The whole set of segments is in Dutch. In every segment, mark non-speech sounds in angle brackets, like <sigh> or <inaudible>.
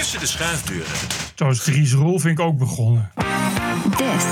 tussen de schuifdeuren. Zo is Dries Rolvink ook begonnen. This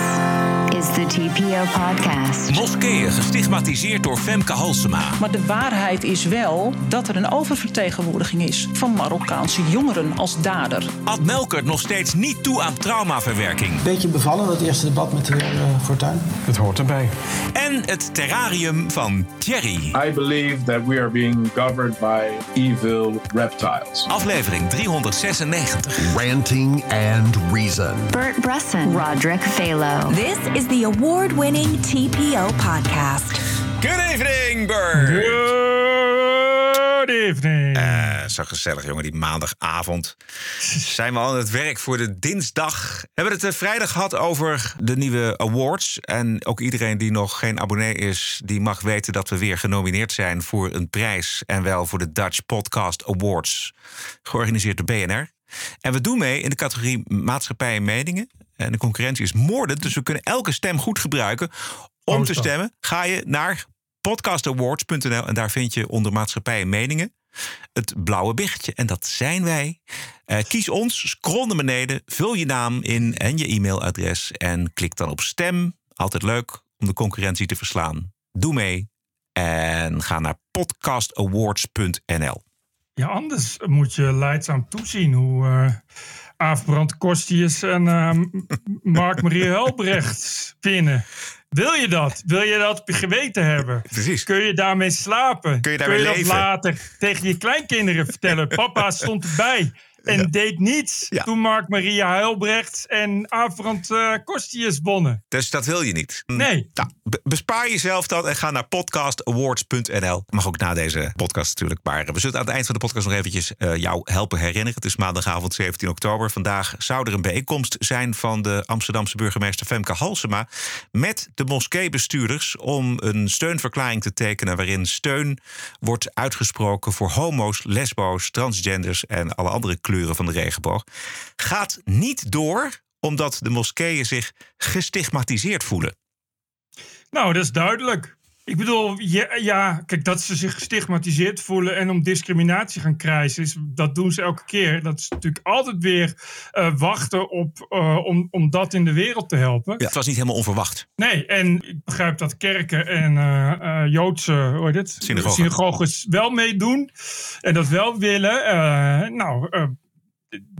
is the TPO podcast. Moskeeën gestigmatiseerd door Femke Halsema. Maar de waarheid is wel dat er een oververtegenwoordiging is van Marokkaanse jongeren als dader. Ad Melkert nog steeds niet toe aan traumaverwerking. Beetje bevallen, dat eerste debat met de heer uh, Fortuyn. Het hoort erbij. En het terrarium van Thierry. I believe that we are being governed by evil reptiles. Aflevering 396. Ranting and Reason. Bert Bresson, Roderick Phalo. This is the award winning TPO podcast. Good evening, Bert. Good evening. Uh, zo gezellig, jongen, die maandagavond. <laughs> Zijn we al aan het werk voor de dinsdag. We hebben het uh, vrijdag gehad over de nieuwe awards. En ook iedereen die nog geen abonnee is, die mag weten dat we weer genomineerd zijn voor een prijs. En wel voor de Dutch Podcast Awards, georganiseerd door BNR. En we doen mee in de categorie maatschappij en meningen. En de concurrentie is moordend, dus we kunnen elke stem goed gebruiken. Om te stemmen ga je naar podcastawards.nl en daar vind je onder maatschappij en meningen het blauwe biggetje. En dat zijn wij. Uh, kies ons, scroll naar beneden, vul je naam in en je e-mailadres en klik dan op stem. Altijd leuk om de concurrentie te verslaan. Doe mee en ga naar podcastawards.nl. Ja, anders moet je leidzaam toezien hoe uh, Aafbrand Kostius en uh, Mark-Marie Helbrecht winnen. Wil je dat? Wil je dat geweten hebben? Precies. Kun je daarmee slapen? Kun je daarmee Kun je leven? dat later tegen je kleinkinderen vertellen? Papa stond erbij en Ja. deed niets Ja. toen Mark-Maria Helbrecht en Aafbrand uh, Kostius wonnen. Dus dat wil je niet. Nee. Nou, be- bespaar jezelf dat en ga naar podcastawards.nl. Mag ook na deze podcast natuurlijk. Maar we zullen aan het eind van de podcast nog eventjes eh, jou helpen herinneren. Het is maandagavond 17 oktober. Vandaag zou er een bijeenkomst zijn van de Amsterdamse burgemeester Femke Halsema... met de moskeebestuurders om een steunverklaring te tekenen... waarin steun wordt uitgesproken voor homo's, lesbo's, transgenders... en alle andere kleuren van de regenboog. Gaat niet door omdat de moskeeën zich gestigmatiseerd voelen. Nou, dat is duidelijk. Ik bedoel, ja, ja, kijk, dat ze zich gestigmatiseerd voelen en om discriminatie gaan krijgen, is, dat doen ze elke keer. Dat is natuurlijk altijd weer eh, wachten op, eh, om, om dat in de wereld te helpen. Ja, het was niet helemaal onverwacht. Nee, en ik begrijp dat kerken en eh, Joodse hoe heet het? Synagogen. synagoges wel meedoen en dat wel willen. Nou,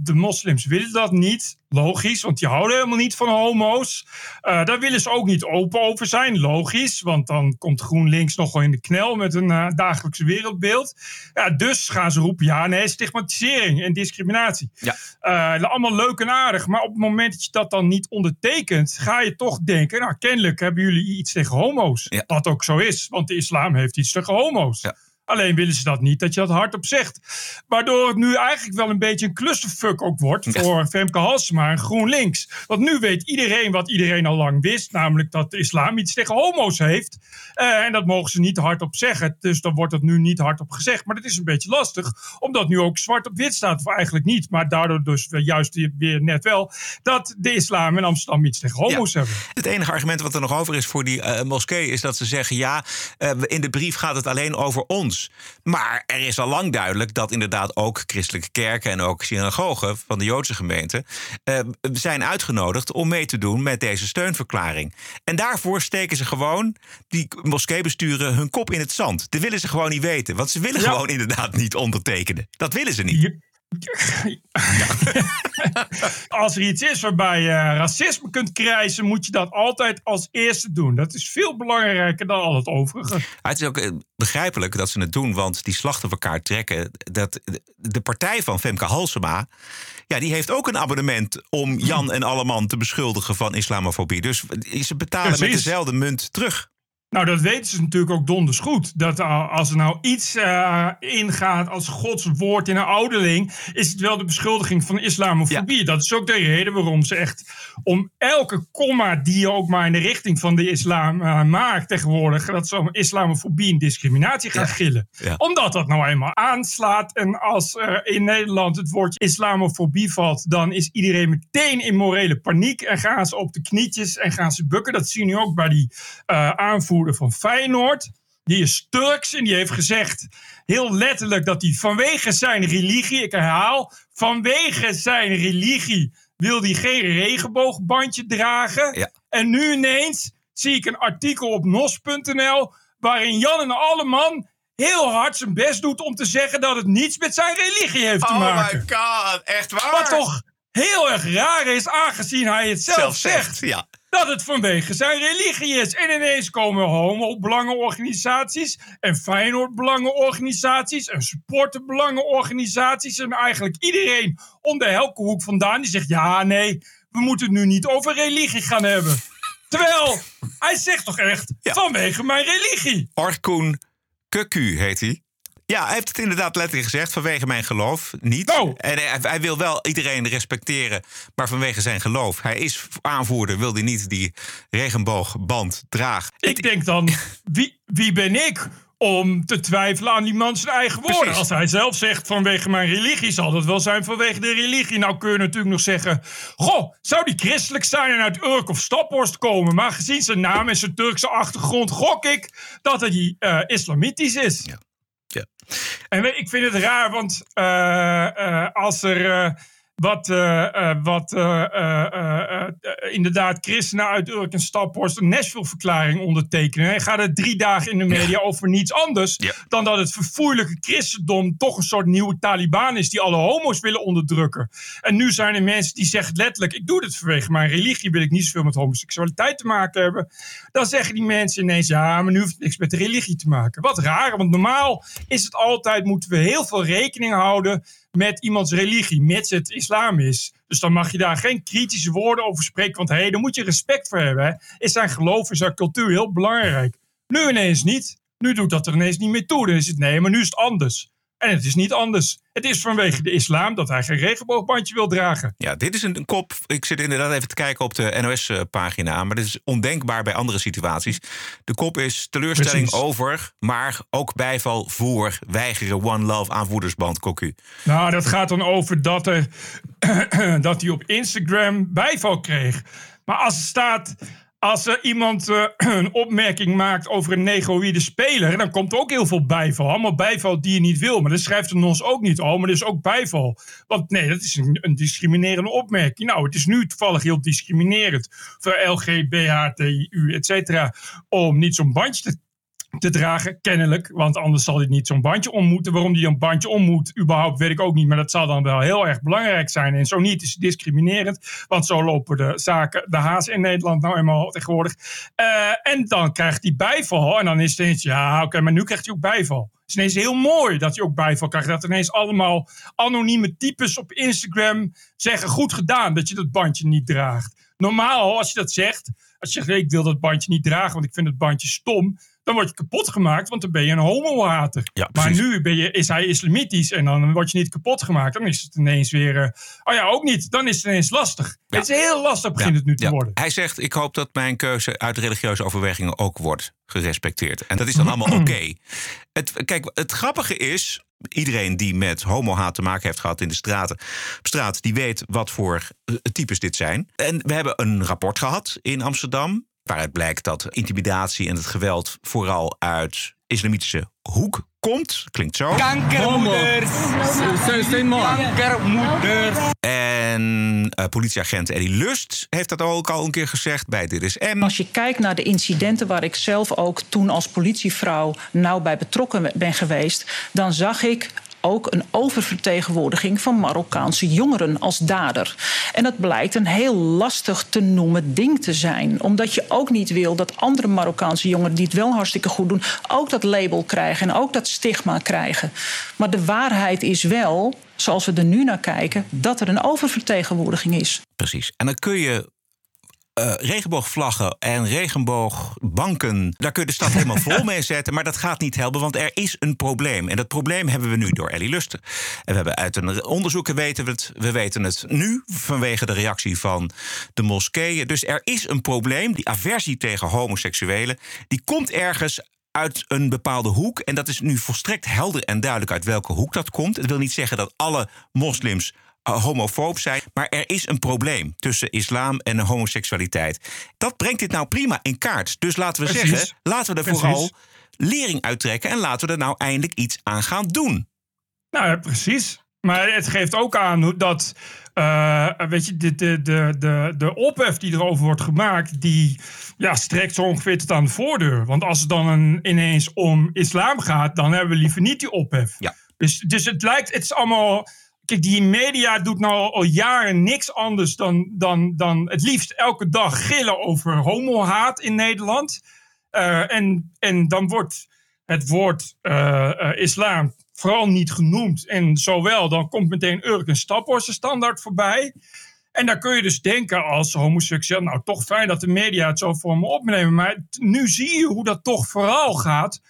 de moslims willen dat niet. Logisch, want die houden helemaal niet van homo's. Eh, daar willen ze ook niet open over zijn. Logisch, want dan komt GroenLinks nog wel in de knel met een eh, dagelijkse wereldbeeld. Ja, dus gaan ze roepen: ja, nee, stigmatisering en discriminatie. Ja. Eh, allemaal leuk en aardig, maar op het moment dat je dat dan niet ondertekent, ga je toch denken: nou, kennelijk hebben jullie iets tegen homo's. Ja. Wat ook zo is, want de islam heeft iets tegen homo's. Ja. Alleen willen ze dat niet, dat je dat hardop zegt. Waardoor het nu eigenlijk wel een beetje een clusterfuck ook wordt voor Femke Halsema en GroenLinks. Want nu weet iedereen wat iedereen al lang wist, namelijk dat de islam iets tegen homo's heeft. Eh, en dat mogen ze niet hardop zeggen, dus dan wordt het nu niet hardop gezegd. Maar dat is een beetje lastig, omdat nu ook zwart op wit staat, of eigenlijk niet, maar daardoor dus juist weer net wel, dat de islam in Amsterdam iets tegen homo's hebben. Het enige argument wat er nog over is voor die eh, moskee is dat ze zeggen: ja, eh, in de brief gaat het alleen over ons. Maar er is al lang duidelijk dat inderdaad ook christelijke kerken en ook synagogen van de Joodse gemeente eh, zijn uitgenodigd om mee te doen met deze steunverklaring. En daarvoor steken ze gewoon die moskeebesturen hun kop in het zand. Dat willen ze gewoon niet weten, want ze willen Ja. gewoon inderdaad niet ondertekenen. Dat willen ze niet. <laughs> Als er iets is waarbij je racisme kunt krijgen, moet je dat altijd als eerste doen. Dat is veel belangrijker dan al het overige. Het is ook eh, begrijpelijk dat ze het doen, want die slachtofferkaart trekken. Dat de partij van Femke Halsema. Ja, die heeft ook een abonnement om Jan en Alleman te beschuldigen van islamofobie. Dus ze betalen met dezelfde munt terug. Nou, dat weten ze natuurlijk ook donders goed. Dat uh, als er nou iets uh, ingaat als Gods woord in een ouderling, is het wel de beschuldiging van islamofobie. Ja. Dat is ook de reden waarom ze echt om elke komma die je ook maar in de richting van de islam uh, maakt tegenwoordig, dat ze om islamofobie en discriminatie gaan ja. gillen. Ja. Omdat dat nou eenmaal aanslaat. En als er in Nederland het woordje islamofobie valt, dan is iedereen meteen in morele paniek en gaan ze op de knietjes en gaan ze bukken. Dat zien we nu ook bij die uh, aanvoerder van Feyenoord. die is Turks en die heeft gezegd, heel letterlijk, dat hij vanwege zijn religie, ik herhaal, vanwege zijn religie wil hij geen regenboogbandje dragen. Ja. En nu ineens zie ik een artikel op nos.nl waarin Jan en Alleman heel hard zijn best doet om te zeggen dat het niets met zijn religie heeft te Oh maken. my god, echt waar? Wat toch heel erg raar is, aangezien hij het zelf, zelf zegt zegt. Ja. Dat het vanwege zijn religie is. En ineens komen homo-belangenorganisaties en Feyenoord-belangenorganisaties en supporterbelangenorganisaties en eigenlijk iedereen om de elke hoek vandaan die zegt ja, nee, we moeten het nu niet over religie gaan hebben. Terwijl hij zegt toch echt Ja. vanwege mijn religie. Orkoen Kuku heet hij. Ja, hij heeft het inderdaad letterlijk gezegd, vanwege mijn geloof niet. Oh. En hij, hij wil wel iedereen respecteren, maar vanwege zijn geloof. Hij is aanvoerder, wil hij niet die regenboogband dragen. Ik denk dan, wie, wie ben ik om te twijfelen aan die man zijn eigen woorden? Precies. Als hij zelf zegt vanwege mijn religie, zal dat wel zijn vanwege de religie. Nou kun je natuurlijk nog zeggen, goh, zou die christelijk zijn en uit Urk of Staphorst komen? Maar gezien zijn naam en zijn Turkse achtergrond gok ik dat hij eh, islamitisch is. Ja. En ik vind het raar, want eh, eh, als er eh, wat, eh, eh, wat eh, inderdaad christenen uit Urk en Staphorst een Nashville-verklaring ondertekenen. En gaat het drie dagen in de media over niets anders Ja. dan dat het verfoeilijke christendom toch een soort nieuwe Taliban is die alle homo's willen onderdrukken. En nu zijn er mensen die zeggen letterlijk: ik doe dit vanwege mijn religie, wil ik niet zoveel met homoseksualiteit te maken hebben. Dan zeggen die mensen ineens: ja, maar nu heeft het niks met de religie te maken. Wat raar, want normaal is het altijd, moeten we heel veel rekening houden met iemands religie, mits het islam is. Dus dan mag je daar geen kritische woorden over spreken, want hé, hey, daar moet je respect voor hebben. Is zijn geloof, is zijn cultuur heel belangrijk. Nu ineens niet. Nu doet dat er ineens niet meer toe. Dan is het nee, maar nu is het anders. En het is niet anders. Het is vanwege de islam dat hij geen regenboogbandje wil dragen. Ja, dit is een, kop. Ik zit inderdaad even te kijken op de NOS-pagina. Maar dit is ondenkbaar bij andere situaties. De kop is teleurstelling Precies. over, maar ook bijval voor weigeren One Love aanvoerdersband Cocu. Nou, dat gaat dan over dat, er, <clears throat> dat hij op Instagram bijval kreeg. Maar als er staat. Als er iemand eh, <clears throat> een opmerking maakt over een negroïde speler, dan komt er ook heel veel bijval. Allemaal bijval die je niet wil. Maar dan schrijft de NOS ook niet. Oh, maar er is ook bijval. Want nee, dat is een, een discriminerende opmerking. Nou, het is nu toevallig heel discriminerend voor LGBTU, et cetera, om niet zo'n bandje te te dragen, kennelijk. Want anders zal hij niet zo'n bandje om moeten. Waarom hij een bandje om moet, überhaupt, weet ik ook niet. Maar dat zal dan wel heel erg belangrijk zijn. En zo niet is discriminerend. Want zo lopen de zaken, de haas in Nederland nou eenmaal tegenwoordig. Eh, en dan krijgt hij bijval. En dan is het ineens, ja, oké, maar nu krijgt hij ook bijval. Het is ineens heel mooi dat hij ook bijval krijgt. Dat ineens allemaal anonieme types op Instagram zeggen: goed gedaan dat je dat bandje niet draagt. Normaal, als je dat zegt, als je zegt: ik wil dat bandje niet dragen, want ik vind het bandje stom. Dan word je kapot gemaakt, want dan ben je een homohater. Ja, maar nu ben je, is hij islamitisch en dan word je niet kapot gemaakt. Dan is het ineens weer. eh, oh ja, ook niet. Dan is het ineens lastig. Ja. Het is heel lastig, begint het nu te Ja. worden. Hij zegt: Ik hoop dat mijn keuze uit religieuze overwegingen ook wordt gerespecteerd. En dat is dan <clears throat> allemaal oké. Het, kijk, het grappige is. Iedereen die met homohaat te maken heeft gehad in de straten, op straat, die weet wat voor eh, types dit zijn. En we hebben een rapport gehad in Amsterdam. Waaruit blijkt dat intimidatie en het geweld vooral uit islamitische hoek komt. Klinkt zo. Kankermoeders. Kankermoeders. En eh, politieagent Eddie Lust heeft dat ook al een keer gezegd bij Dit is M. Als je kijkt naar de incidenten waar ik zelf ook toen als politievrouw nauw bij betrokken ben geweest, dan zag ik ook een oververtegenwoordiging van Marokkaanse jongeren als dader. En dat blijkt een heel lastig te noemen ding te zijn. Omdat je ook niet wil dat andere Marokkaanse jongeren die het wel hartstikke goed doen, ook dat label krijgen en ook dat stigma krijgen. Maar de waarheid is wel, zoals we er nu naar kijken, dat er een oververtegenwoordiging is. Precies. En dan kun je eh, regenboogvlaggen en regenboogbanken. Daar kun je de stad helemaal vol mee zetten. Maar dat gaat niet helpen, want er is een probleem. En dat probleem hebben we nu door Ellie Lusten. En we hebben uit een onderzoek weten we het. We weten het nu vanwege de reactie van de moskeeën. Dus er is een probleem. Die aversie tegen homoseksuelen. Die komt ergens uit een bepaalde hoek. En dat is nu volstrekt helder en duidelijk uit welke hoek dat komt. Het wil niet zeggen dat alle moslims homofoob zijn. Maar er is een probleem tussen islam en homoseksualiteit. Dat brengt dit nou prima in kaart. Dus laten we Precies. zeggen, laten we er Precies. vooral lering uittrekken en laten we er nou eindelijk iets aan gaan doen. Nou ja, precies. Maar het geeft ook aan hoe dat. eh, weet je, de, de, de, de, de ophef die erover wordt gemaakt, die ja, strekt zo ongeveer tot aan de voordeur. Want als het dan een, ineens om islam gaat, dan hebben we liever niet die ophef. Ja. Dus, dus het lijkt, het is allemaal. Kijk, die media doet nou al, jaren niks anders dan, dan, dan het liefst elke dag gillen over homohaat in Nederland. Eh, en, en dan wordt het woord eh, islam vooral niet genoemd. En zowel, dan komt meteen Urk en Staphorst standaard voorbij. En dan kun je dus denken als homoseksueel, nou toch fijn dat de media het zo voor me opnemen. Maar nu zie je hoe dat toch vooral gaat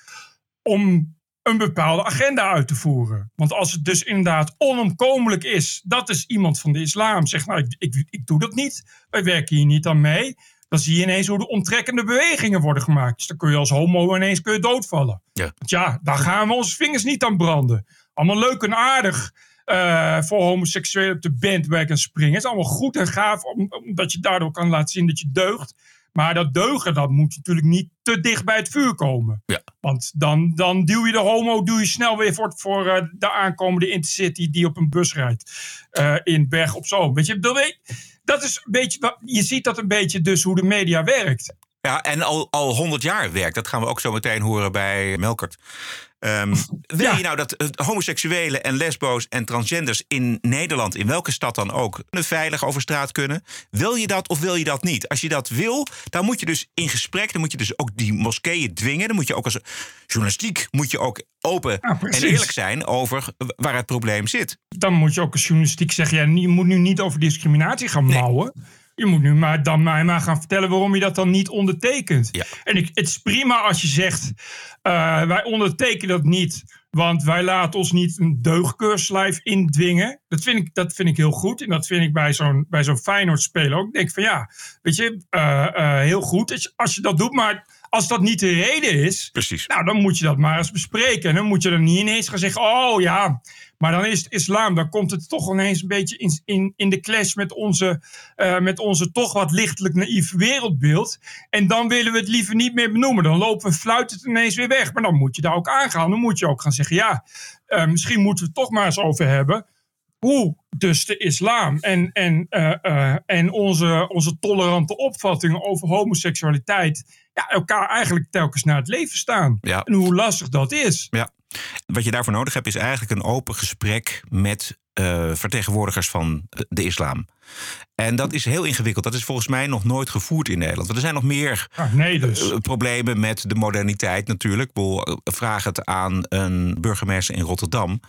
om een bepaalde agenda uit te voeren. Want als het dus inderdaad onomkomelijk is dat is iemand van de islam zegt, nou ik, ik, ik doe dat niet, wij werken hier niet aan mee. Dan zie je ineens hoe de onttrekkende bewegingen worden gemaakt. Dus dan kun je als homo ineens kun je doodvallen. Ja. Want ja, daar gaan we onze vingers niet aan branden. Allemaal leuk en aardig eh, voor homoseksuelen op de bandwagon springen. Het is allemaal goed en gaaf, om- omdat je daardoor kan laten zien dat je deugt. Maar dat deugen, dat moet natuurlijk niet te dicht bij het vuur komen. Ja. Want dan, dan duw je de homo duw je snel weer voor, voor eh, de aankomende intercity die op een bus rijdt. eh, in Berg op Zoom. Weet je, dat, dat is een beetje, je ziet dat een beetje dus hoe de media werkt. Ja, en al, al 100 jaar werkt. Dat gaan we ook zo meteen horen bij Melkert. Ehm, wil Ja. je nou dat eh, homoseksuelen en lesbo's en transgenders in Nederland, in welke stad dan ook, veilig over straat kunnen? Wil je dat of wil je dat niet? Als je dat wil, dan moet je dus in gesprek, dan moet je dus ook die moskeeën dwingen. Dan moet je ook als journalistiek moet je ook open Ja, en eerlijk zijn over waar het probleem zit. dan moet je ook als journalistiek zeggen: ja, je moet nu niet over discriminatie gaan mouwen. Je moet nu maar dan mij maar gaan vertellen waarom je dat dan niet ondertekent. Ja. En ik, het is prima als je zegt: eh, wij ondertekenen dat niet, want wij laten ons niet een deugdkeurslijf indwingen. Dat vind, ik, dat vind ik heel goed. En dat vind ik bij zo'n, bij zo'n Feyenoord spelen ook. Ik denk van ja, weet je, eh, eh, heel goed als je, als je dat doet, maar als dat niet de reden is, Precies. nou, dan moet je dat maar eens bespreken. En dan moet je er niet ineens gaan zeggen: oh ja, maar dan is het islam. Dan komt het toch ineens een beetje in, in, in de clash met onze, eh, met onze toch wat lichtelijk naïef wereldbeeld. En dan willen we het liever niet meer benoemen. Dan lopen we fluit het ineens weer weg. Maar dan moet je daar ook aangaan. Dan moet je ook gaan zeggen: ja, eh, misschien moeten we het toch maar eens over hebben. Hoe dus de islam en, en, eh, en onze, onze tolerante opvattingen over homoseksualiteit ja, elkaar eigenlijk telkens naar het leven staan. Ja. En hoe lastig dat is. Ja. Wat je daarvoor nodig hebt is eigenlijk een open gesprek met eh, vertegenwoordigers van eh, de islam. En dat is heel ingewikkeld. Dat is volgens mij nog nooit gevoerd in Nederland. Want er zijn nog meer Ah, nee, dus. eh, problemen met de moderniteit natuurlijk. Eh, vraag het aan een burgemeester in Rotterdam.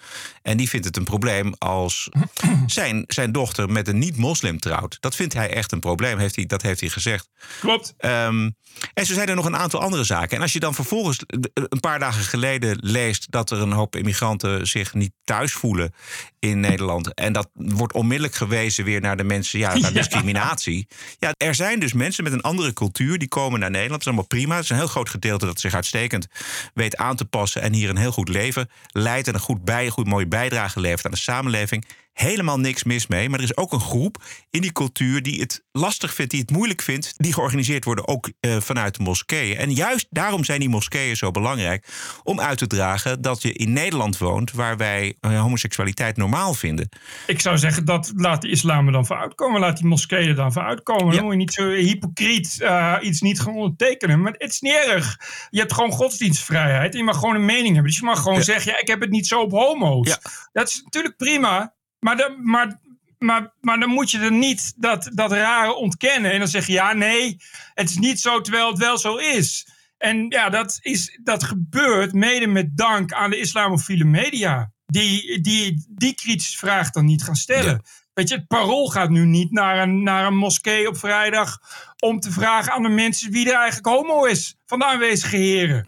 En die vindt het een probleem als <clears throat> zijn, zijn dochter met een niet-moslim trouwt. Dat vindt hij echt een probleem, heeft hij, dat heeft hij gezegd. Klopt. Ehm, en zo zijn er nog een aantal andere zaken. En als je dan vervolgens een paar dagen geleden leest dat er een hoop immigranten zich niet thuis voelen in Nederland. En dat wordt onmiddellijk gewezen weer naar de mensen, ja, naar <laughs> Ja. discriminatie. Ja, er zijn dus mensen met een andere cultuur die komen naar Nederland. Dat is allemaal prima. Het is een heel groot gedeelte dat zich uitstekend weet aan te passen en hier een heel goed leven leidt en een goed bij, een goed mooie bijdrage levert aan de samenleving. Helemaal niks mis mee. Maar er is ook een groep in die cultuur die het lastig vindt, die het moeilijk vindt, die georganiseerd worden ook eh, vanuit de moskeeën. En juist daarom zijn die moskeeën zo belangrijk om uit te dragen dat je in Nederland woont, waar wij eh, homoseksualiteit normaal vinden. Ik zou zeggen, dat laat de islam er dan voor uitkomen. Laat die moskeeën er dan voor uitkomen. Ja. Dan moet je niet zo hypocriet eh, iets niet gaan ondertekenen. Maar het is niet erg. Je hebt gewoon godsdienstvrijheid. En je mag gewoon een mening hebben. Dus je mag gewoon Ja. zeggen, ja, ik heb het niet zo op homo's. Ja. Dat is natuurlijk prima. Maar, dan, maar, maar, maar dan moet je er niet dat, dat rare ontkennen. En dan zeg je, ja, nee, het is niet zo, terwijl het wel zo is. En ja, dat, is, dat gebeurt mede met dank aan de islamofiele media. Die die, die kritische vraag dan niet gaan stellen. Ja. Weet je, het parool gaat nu niet naar een, naar een moskee op vrijdag... om te vragen aan de mensen wie er eigenlijk homo is van de aanwezige heren.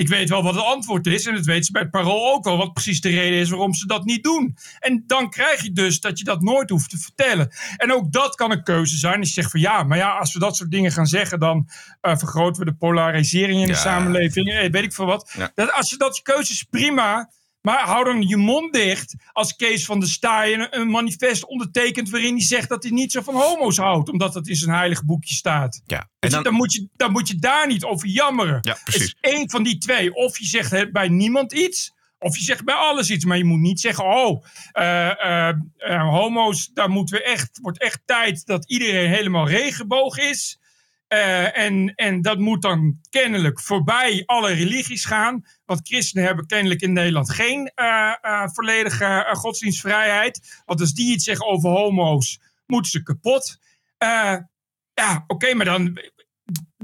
Ik weet wel wat het antwoord is. En dat weten ze bij het parool ook wel. Wat precies de reden is waarom ze dat niet doen. En dan krijg je dus dat je dat nooit hoeft te vertellen. En ook dat kan een keuze zijn. Als je zegt van ja, maar ja, als we dat soort dingen gaan zeggen. dan eh, vergroten we de polarisering in Ja. de samenleving. Eh, weet ik veel wat. Ja. Dat, als je dat je keuze is prima. Maar hou dan je mond dicht als Kees van der Staaien een manifest ondertekent waarin hij zegt dat hij niet zo van homo's houdt, omdat dat in zijn heilige boekje staat. Ja. En Weet je, dan, dan, moet je, dan moet je daar niet over jammeren. Ja, Het is één van die twee. Of je zegt bij niemand iets, of je zegt bij alles iets. Maar je moet niet zeggen, oh, eh, eh, eh, homo's, daar moeten we echt, wordt echt tijd dat iedereen helemaal regenboog is. Eh, en, en dat moet dan kennelijk voorbij alle religies gaan. Want christenen hebben kennelijk in Nederland geen eh, eh, volledige godsdienstvrijheid. Want als die iets zeggen over homo's, moeten ze kapot. Ja, oké, maar dan,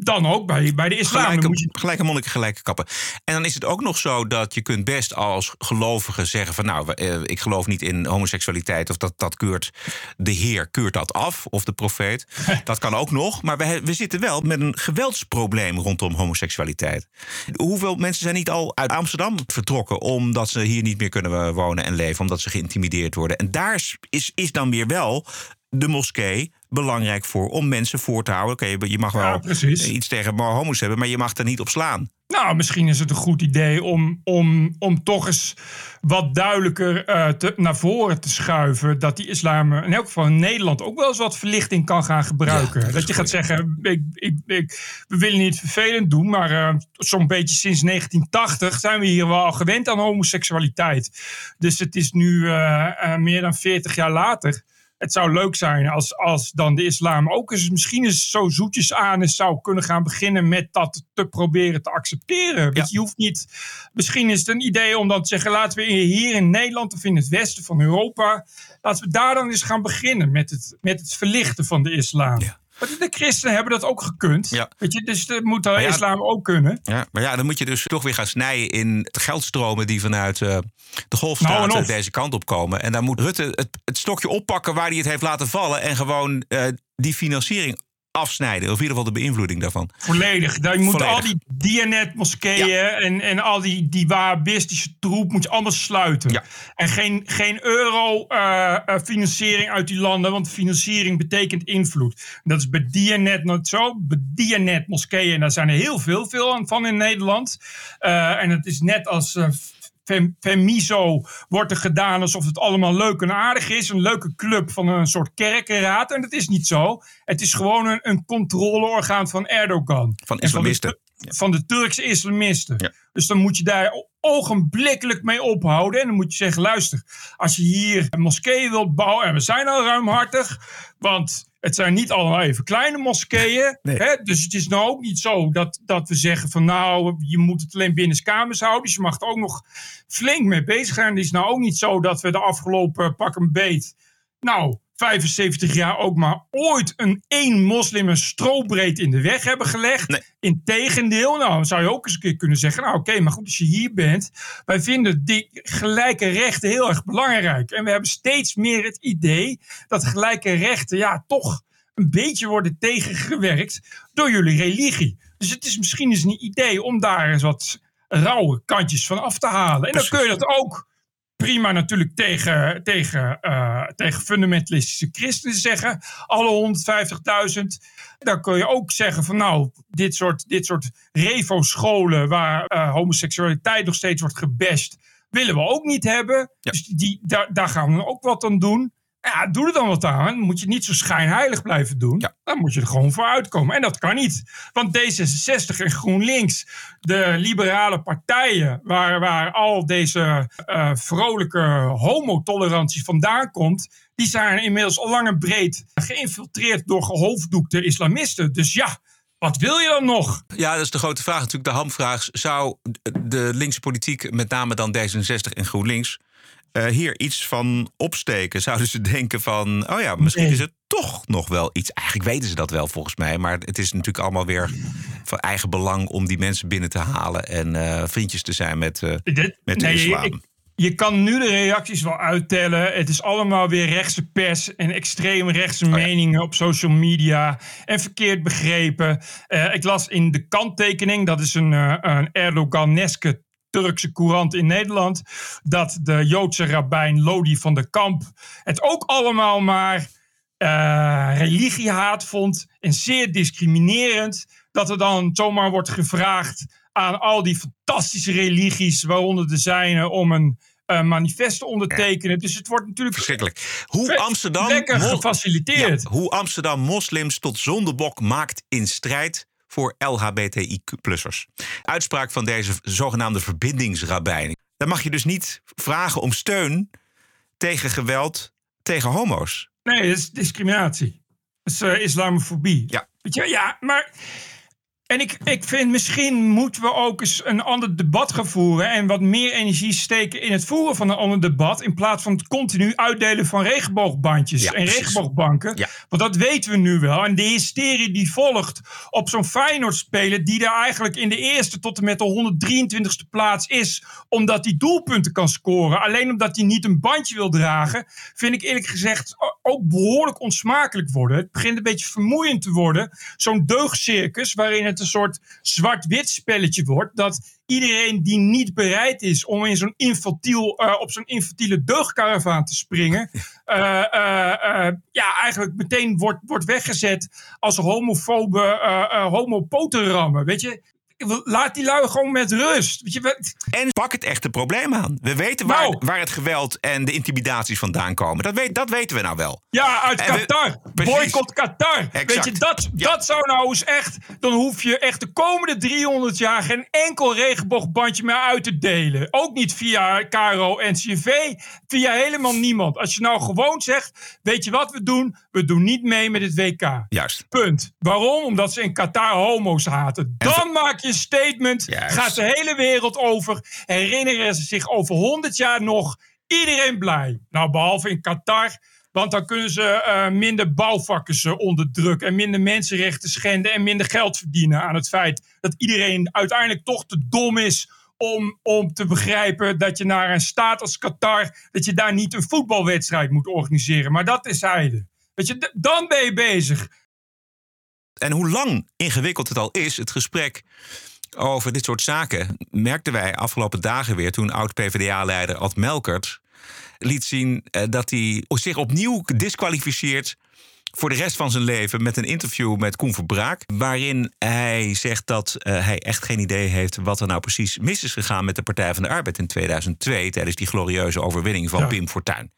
dan ook bij, bij de islam. Gelijke, moet je, gelijke monniken, gelijke kappen. En dan is het ook nog zo dat je kunt best als gelovige zeggen van... nou, eh, ik geloof niet in homoseksualiteit of dat, dat keurt de Heer keurt dat af of de profeet. <laughs> dat kan ook nog, maar we, we zitten wel met een geweldsprobleem rondom homoseksualiteit. Hoeveel mensen zijn niet al uit Amsterdam vertrokken... omdat ze hier niet meer kunnen wonen en leven, omdat ze geïntimideerd worden. En daar is, is dan weer wel de moskee belangrijk voor om mensen voor te houden. Oké, je- je mag wel Ja, iets tegen homo's hebben, maar je mag er niet op slaan. Nou, misschien is het een goed idee om, om, om toch eens wat duidelijker eh, te, naar voren te schuiven. Dat die islam in elk geval in Nederland ook wel eens wat verlichting kan gaan gebruiken. Ja, dat je gaat zeggen, ik, ik, ik, we willen niet vervelend doen, maar eh, zo'n beetje sinds 1980 zijn we hier wel al gewend aan homoseksualiteit. Dus het is nu eh, meer dan 40 jaar later. Het zou leuk zijn als, als dan de islam ook eens misschien eens zo zoetjes aan is, zou kunnen gaan beginnen met dat te proberen te accepteren. Weet je, je hoeft niet. Misschien is het een idee om dan te zeggen: laten we hier in Nederland of in het westen van Europa, laten we daar dan eens gaan beginnen met het, met het verlichten van de islam. Ja. Maar de christenen hebben dat ook gekund. Ja. Weet je, dus dat moet de ja, islam ook kunnen. Ja, maar ja, dan moet je dus toch weer gaan snijden in de geldstromen die vanuit eh, de Nou, golfstaten en of. deze kant op komen. En dan moet Rutte het, het stokje oppakken waar hij het heeft laten vallen en gewoon eh, die financiering afsnijden. Of in ieder geval de beïnvloeding daarvan. Volledig. Dan moet Volledig. al die Dianet-moskeeën en, en al die, die Wahhabistische troep moet je allemaal sluiten. Ja. En geen, geen euro-financiering uit die landen, want financiering betekent invloed. Dat is bij Dianet not zo. Bij Dianet-moskeeën, daar zijn er heel veel, veel van in Nederland. Eh, en het is net als... eh, Femiso wordt er gedaan alsof het allemaal leuk en aardig is. Een leuke club van een soort kerkenraad. En dat is niet zo. Het is gewoon een, een controleorgaan van Erdogan. Van En islamisten. de, van de Turkse islamisten. Ja. Dus dan moet je daar ogenblikkelijk mee ophouden. En dan moet je zeggen: luister, als je hier een moskee wilt bouwen. En we zijn al ruimhartig. Want het zijn niet allemaal even kleine moskeeën. Nee. Hè? Dus het is nou ook niet zo dat, dat we zeggen: van nou, je moet het alleen binnen kamers houden. Dus je mag er ook nog flink mee bezig zijn. Het is nou ook niet zo dat we de afgelopen pak een beet. Nou, 75 jaar ook maar ooit een één moslim een strobreed in de weg hebben gelegd. Nee. Integendeel, nou dan zou je ook eens een keer kunnen zeggen, nou oké, maar goed, als je hier bent, wij vinden die gelijke rechten heel erg belangrijk. En we hebben steeds meer het idee dat gelijke rechten, ja, toch een beetje worden tegengewerkt door jullie religie. Dus het is misschien eens een idee om daar eens wat rauwe kantjes van af te halen. En dan kun je dat ook prima natuurlijk tegen, tegen, eh, tegen fundamentalistische christenen zeggen. Alle 150.000. Dan kun je ook zeggen van nou, dit soort, dit soort revo-scholen waar eh, homoseksualiteit nog steeds wordt gebashed, willen we ook niet hebben. Ja. Dus die, daar, daar gaan we ook wat aan doen. Ja, doe er dan wat aan. Dan moet je niet zo schijnheilig blijven doen. Ja. Dan moet je er gewoon voor uitkomen. En dat kan niet. Want D66 en GroenLinks, de liberale partijen, waar, waar al deze eh, vrolijke homotolerantie vandaan komt, die zijn inmiddels al lang en breed geïnfiltreerd door gehoofddoekte islamisten. Dus ja, wat wil je dan nog? Ja, dat is de grote vraag, natuurlijk de hamvraag. Zou de linkse politiek, met name dan D66 en GroenLinks... eh, hier iets van opsteken? Zouden ze denken van, oh ja, misschien Nee. is het toch nog wel iets. Eigenlijk weten ze dat wel volgens mij, maar het is natuurlijk allemaal weer van eigen belang om die mensen binnen te halen en eh, vriendjes te zijn met, eh, Dit- met de nee, islam. ik- je kan nu de reacties wel uittellen. Het is allemaal weer rechtse pers en extreem rechtse Oh meningen op social media. En verkeerd begrepen. Ik las in de kanttekening, dat is een, eh, een Erdoganeske Turkse courant in Nederland. Dat de Joodse rabbijn Lodi van der Kamp het ook allemaal maar eh, religiehaat vond. En zeer discriminerend. Dat er dan zomaar wordt gevraagd aan al die fantastische religies, waaronder de zijne, om een uh, manifest te ondertekenen. Dus het wordt natuurlijk verschrikkelijk. Hoe Amsterdam lekker gefaciliteerd. Ja, hoe Amsterdam moslims tot zondebok maakt in strijd voor LHBTIQ-plussers. Uitspraak van deze zogenaamde verbindingsrabbijn. Dan mag je dus niet vragen om steun tegen geweld tegen homo's. Nee, dat is discriminatie. Dat is uh, islamofobie. Ja. Ja, maar en ik, ik vind misschien moeten we ook eens een ander debat gaan voeren. En wat meer energie steken in het voeren van een ander debat. In plaats van het continu uitdelen van regenboogbandjes en regenboogbanken. Want dat weten we nu wel. En de hysterie die volgt op zo'n Feyenoord spelen. Die daar eigenlijk in de eerste tot en met de 123ste plaats is. Omdat hij doelpunten kan scoren. Alleen omdat hij niet een bandje wil dragen. Vind ik eerlijk gezegd ook behoorlijk onsmakelijk worden. Het begint een beetje vermoeiend te worden. Zo'n deugdcircus waarin het een soort zwart-wit spelletje wordt. Dat iedereen die niet bereid is om in zo'n infantiel, uh, op zo'n infantiele deugdkaravaan te springen. Uh, uh, ja, eigenlijk meteen wordt, wordt weggezet als homofobe homopotenrammen. Weet je, Laat die lui gewoon met rust. Weet je, en pak het echte probleem aan. We weten waar, nou. waar het geweld en de intimidaties vandaan komen. Dat, weet, dat weten we nou wel. Ja, uit Qatar. Boycott Qatar. Weet je, dat, dat zou nou eens echt... Dan hoef je echt de komende 300 jaar... geen enkel regenboogbandje meer uit te delen. Ook niet via KRO Via helemaal niemand. Als je nou gewoon zegt... Weet je wat we doen? We doen niet mee met het WK. Juist. Punt. Waarom? Omdat ze in Qatar homo's haten. Dan maak je je statement. Gaat de hele wereld over. Herinneren ze zich over 100 jaar nog. Iedereen blij. Nou, behalve in Qatar. Want dan kunnen ze uh, minder bouwvakkers uh, onderdrukken. En minder mensenrechten schenden. En minder geld verdienen aan het feit dat iedereen uiteindelijk toch te dom is. Om, om te begrijpen dat je naar een staat als Qatar. dat je daar niet een voetbalwedstrijd moet organiseren. Maar dat is zijde. Weet je, dan ben je bezig. En hoe lang ingewikkeld het al is, het gesprek over dit soort zaken, merkten wij afgelopen dagen weer toen oud-PVDA-leider Ad Melkert liet zien eh, dat hij zich opnieuw disqualificeert voor de rest van zijn leven met een interview met Koen Verbraak. Waarin hij zegt dat uh, hij echt geen idee heeft wat er nou precies mis is gegaan met de Partij van de Arbeid in 2002. Tijdens die glorieuze overwinning van Pim Fortuyn.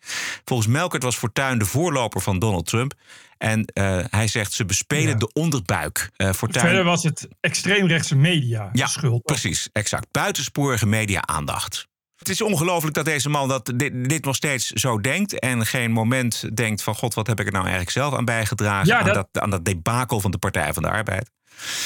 Volgens Melkert was Fortuyn de voorloper van Donald Trump. En uh, hij zegt ze bespelen ja. de onderbuik. Uh, Fortuyn... Verder was het extreemrechtse media ja, schuld. Precies, exact. Buitensporige media-aandacht. Het is ongelooflijk dat deze man dat dit, dit, nog steeds zo denkt. En geen moment denkt van... God, wat heb ik er nou eigenlijk zelf aan bijgedragen? Ja, dat... Aan, dat, aan dat debakel van de Partij van de Arbeid.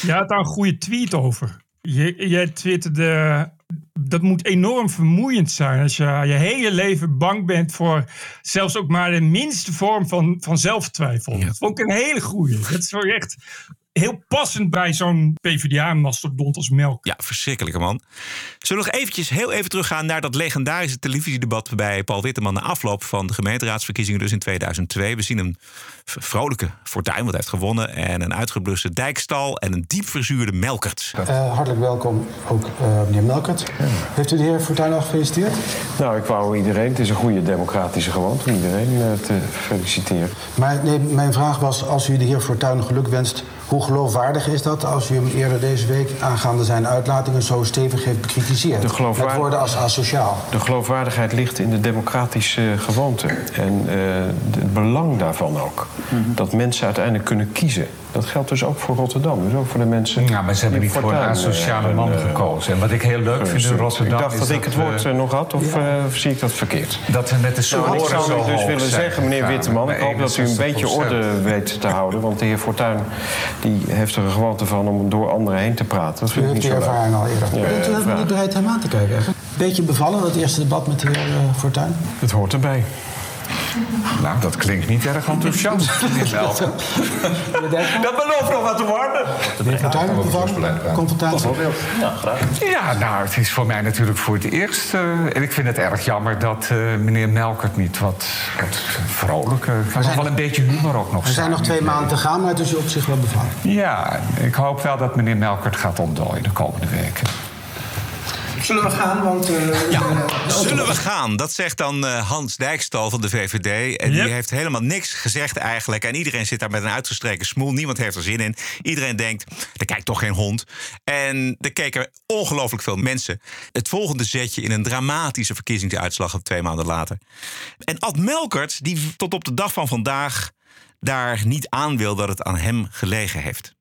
Je had daar een goede tweet over. Je, jij twitterde... Dat moet enorm vermoeiend zijn als je je hele leven bang bent voor zelfs ook maar de minste vorm van, van zelftwijfel. Ja. Dat vond ik een hele goede. Dat is wel echt heel passend bij zo'n PvdA-mastodont als Melk. Ja, verschrikkelijke man. Zullen we nog eventjes heel even teruggaan naar dat legendarische televisiedebat bij Paul Witteman na afloop van de gemeenteraadsverkiezingen dus in 2002. We zien een vrolijke Fortuyn, wat hij heeft gewonnen, en een uitgebluste Dijkstal en een diep verzuurde Melkert. Uh, hartelijk welkom ook uh, meneer Melkert. Ja. Heeft u de heer Fortuyn al gefeliciteerd? Nou, ik wou iedereen, het is een goede democratische gewoonte om iedereen uh, te feliciteren. Maar nee, mijn vraag was, als u de heer Fortuyn geluk wenst, hoe geloofwaardig is dat als u hem eerder deze week aangaande zijn uitlatingen zo stevig heeft bekritiseerd? De geloofwaardig... Met woorden als asociaal. De geloofwaardigheid ligt in de democratische gewoonte. En uh, het belang daarvan ook. Mm -hmm. Dat mensen uiteindelijk kunnen kiezen. Dat geldt dus ook voor Rotterdam, dus ook voor de mensen. Ja, maar ze hebben niet voor een asociale man gekozen. En wat ik heel leuk vind in Rotterdam. Ik dacht dat ik het woord uh, nog had, of, ja. uh, zie ik dat verkeerd? Dat we met de soort nou, ik zou dus willen zeggen, meneer Witteman, ik hoop dat u een beetje orde weet te houden. Want de heer Fortuyn die heeft er een gewoonte van om door anderen heen te praten. Dat vind u ik niet zo leuk. ervaring al eerder. Ja, Bent u even niet bereid hem aan te kijken? Beetje bevallen, dat eerste debat met de heer uh, Fortuyn? Het hoort erbij. Nou, dat klinkt niet erg enthousiast. <laughs> dat belooft nog wat te worden. De? Confrontatie? Ja, graag. Ja, nou, het is voor mij natuurlijk voor het eerst. Uh, en ik vind het erg jammer dat uh, meneer Melkert niet wat, wat vrolijker... Maar zijn, wel een beetje humor ook nog. Er zijn nog twee maanden te gaan, maar het is op zich wel bevallen. Ja, ik hoop wel dat meneer Melkert gaat ontdooien de komende weken. Zullen we gaan? Want, uh, ja, zullen we gaan? Dat zegt dan uh, Hans Dijkstal van de VVD. En yep. die heeft helemaal niks gezegd eigenlijk. En iedereen zit daar met een uitgestreken smoel. Niemand heeft er zin in. Iedereen denkt, er kijkt toch geen hond. En er keken ongelooflijk veel mensen. Het volgende zetje in een dramatische verkiezingsuitslag twee maanden later. En Ad Melkert, die tot op de dag van vandaag daar niet aan wil dat het aan hem gelegen heeft.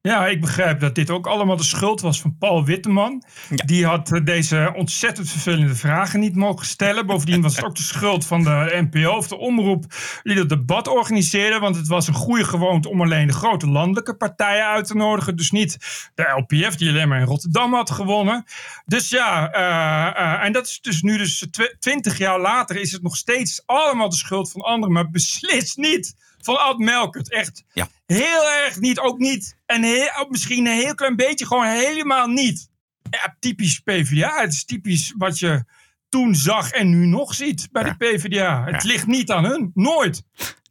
Ja, ik begrijp dat dit ook allemaal de schuld was van Paul Witteman. Die had eh, deze ontzettend vervelende vragen niet mogen stellen. Bovendien was het ook de schuld van de NPO of de omroep die dat debat organiseerde. Want het was een goede gewoonte om alleen de grote landelijke partijen uit te nodigen. Dus niet de LPF die alleen maar in Rotterdam had gewonnen. Dus ja, uh, uh, en dat is dus nu dus twintig jaar later is het nog steeds allemaal de schuld van anderen. Maar beslist niet van Ad Melkert. Echt ja. Heel erg niet, ook niet. En heel, misschien een heel klein beetje, gewoon helemaal niet. Ja, typisch PvdA. Het is typisch wat je toen zag en nu nog ziet bij de PvdA. Het ligt niet aan hun, nooit.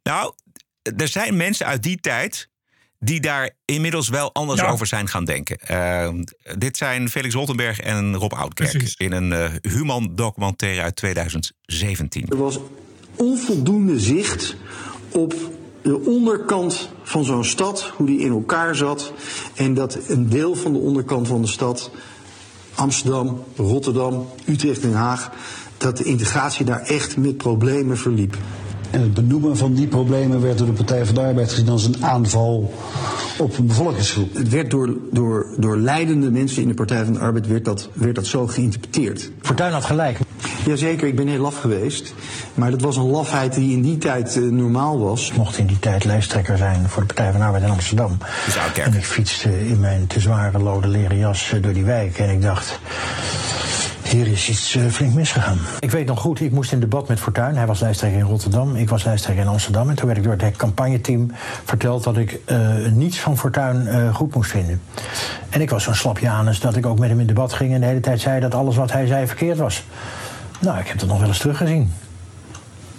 Nou, er zijn mensen uit die tijd die daar inmiddels wel anders over zijn gaan denken. Uh, dit zijn Felix Rottenberg en Rob Oudkerk Precies. in een uh, Human documentaire uit 2017. Er was onvoldoende zicht op de onderkant van zo'n stad, hoe die in elkaar zat. En dat een deel van de onderkant van de stad, Amsterdam, Rotterdam, Utrecht en Haag, dat de integratie daar echt met problemen verliep. En het benoemen van die problemen werd door de Partij van de Arbeid gezien als een aanval op een bevolkingsgroep. Het werd door, door, door leidende mensen in de Partij van de Arbeid werd dat, werd dat zo geïnterpreteerd. Fortuyn had gelijk. Jazeker, ik ben heel laf geweest. Maar dat was een lafheid die in die tijd uh, normaal was. Ik mocht in die tijd lijsttrekker zijn voor de Partij van de Arbeid in Amsterdam. En ik fietste in mijn te zware lode leren jas door die wijk. En ik dacht, hier is iets uh, flink misgegaan. Ik weet nog goed, ik moest in debat met Fortuyn. Hij was lijsttrekker in Rotterdam, ik was lijsttrekker in Amsterdam. En toen werd ik door het campagneteam verteld dat ik uh, niets van Fortuyn uh, goed moest vinden. En ik was zo'n slapjanus dat ik ook met hem in debat ging... en de hele tijd zei dat alles wat hij zei verkeerd was. Nou, ik heb dat nog wel eens teruggezien.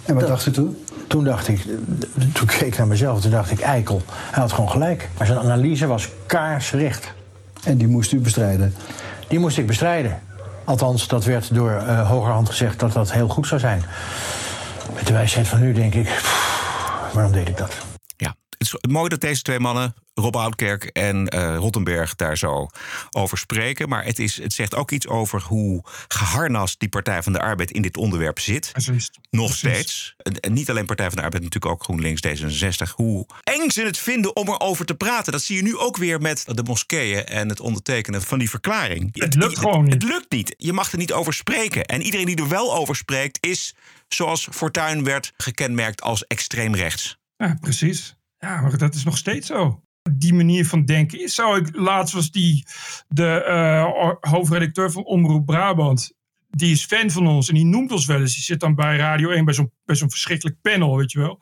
En wat dacht u toen? Toen dacht ik, toen keek ik naar mezelf, toen dacht ik, eikel. Hij had gewoon gelijk. Maar zijn analyse was kaarsrecht. En die moest u bestrijden? Die moest ik bestrijden. Althans, dat werd door uh, hogerhand gezegd dat dat heel goed zou zijn. Met de wijsheid van nu denk ik, waarom deed ik dat? Het is mooi dat deze twee mannen Rob Oudkerk en uh, Rottenberg daar zo over spreken. Maar het, is, het zegt ook iets over hoe geharnast die Partij van de Arbeid in dit onderwerp zit. Nog steeds. En niet alleen Partij van de Arbeid, natuurlijk ook GroenLinks D66. Hoe eng ze het vinden om erover te praten. Dat zie je nu ook weer met de moskeeën en het ondertekenen van die verklaring. Het lukt gewoon niet. Het lukt niet. Je mag er niet over spreken. En iedereen die er wel over spreekt, is zoals Fortuyn werd gekenmerkt als extreem rechts. Ja, precies. Ja, maar dat is nog steeds zo die manier van denken is. Zou ik, laatst was die de uh, hoofdredacteur van Omroep Brabant. Die is fan van ons en die noemt ons wel eens. Die zit dan bij Radio 1 bij zo'n bij zo'n verschrikkelijk panel, weet je wel.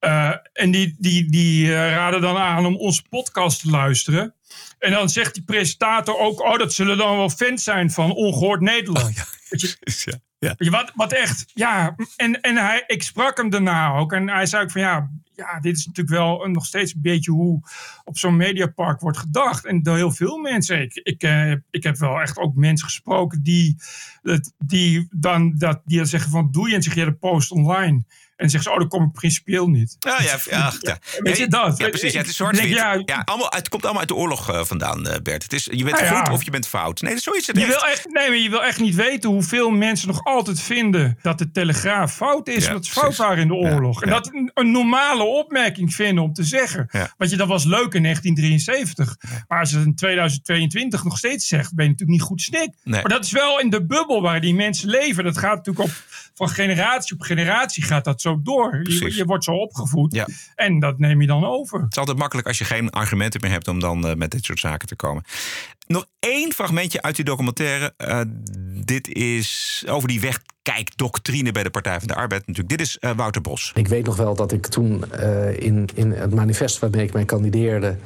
Uh, en die, die, die uh, raden dan aan om onze podcast te luisteren. En dan zegt die presentator ook: Oh, dat zullen dan wel fans zijn van Ongehoord Nederland. Oh, ja. Je, <laughs> ja. Wat, wat echt, ja. En, en hij, ik sprak hem daarna ook. En hij zei ook van ja, ja, dit is natuurlijk wel nog steeds een beetje hoe op zo'n mediapark wordt gedacht. En door heel veel mensen. Ik, ik, uh, ik heb wel echt ook mensen gesproken die, die dan dat, die zeggen van doe je en zeg je de post online. En zeggen ze, oh, dat kom ik principieel niet. Ja, <laughs> ja, ja, ja. Weet je dat? Ja, precies. Ja, het is zwart ja, ja, allemaal, het komt allemaal uit de oorlog uh, vandaan, uh, Bert. Het is, je bent nou goed of je bent fout. Nee, zo is het je Wil echt, nee, maar je wil echt niet weten hoeveel mensen nog altijd vinden... dat de Telegraaf fout is, dat ze fout waren in de oorlog. En dat een, een, normale opmerking vinden om te zeggen. Want je, dat was leuk in 1973. Maar als je het in 2022 nog steeds zegt... ben je natuurlijk niet goed snik. Nee. Maar dat is wel in de bubbel waar die mensen leven. Dat gaat natuurlijk op van generatie op generatie gaat dat zo door. Je, je, wordt zo opgevoed ja. en dat neem je dan over. Het is altijd makkelijk als je geen argumenten meer hebt om dan uh, met dit soort zaken te komen. Nog één fragmentje uit die documentaire. Uh, dit is over die wegkijkdoctrine bij de Partij van de Arbeid. Natuurlijk. Dit is uh, Wouter Bos. Ik weet nog wel dat ik toen in, in het manifest waarmee ik mij kandideerde.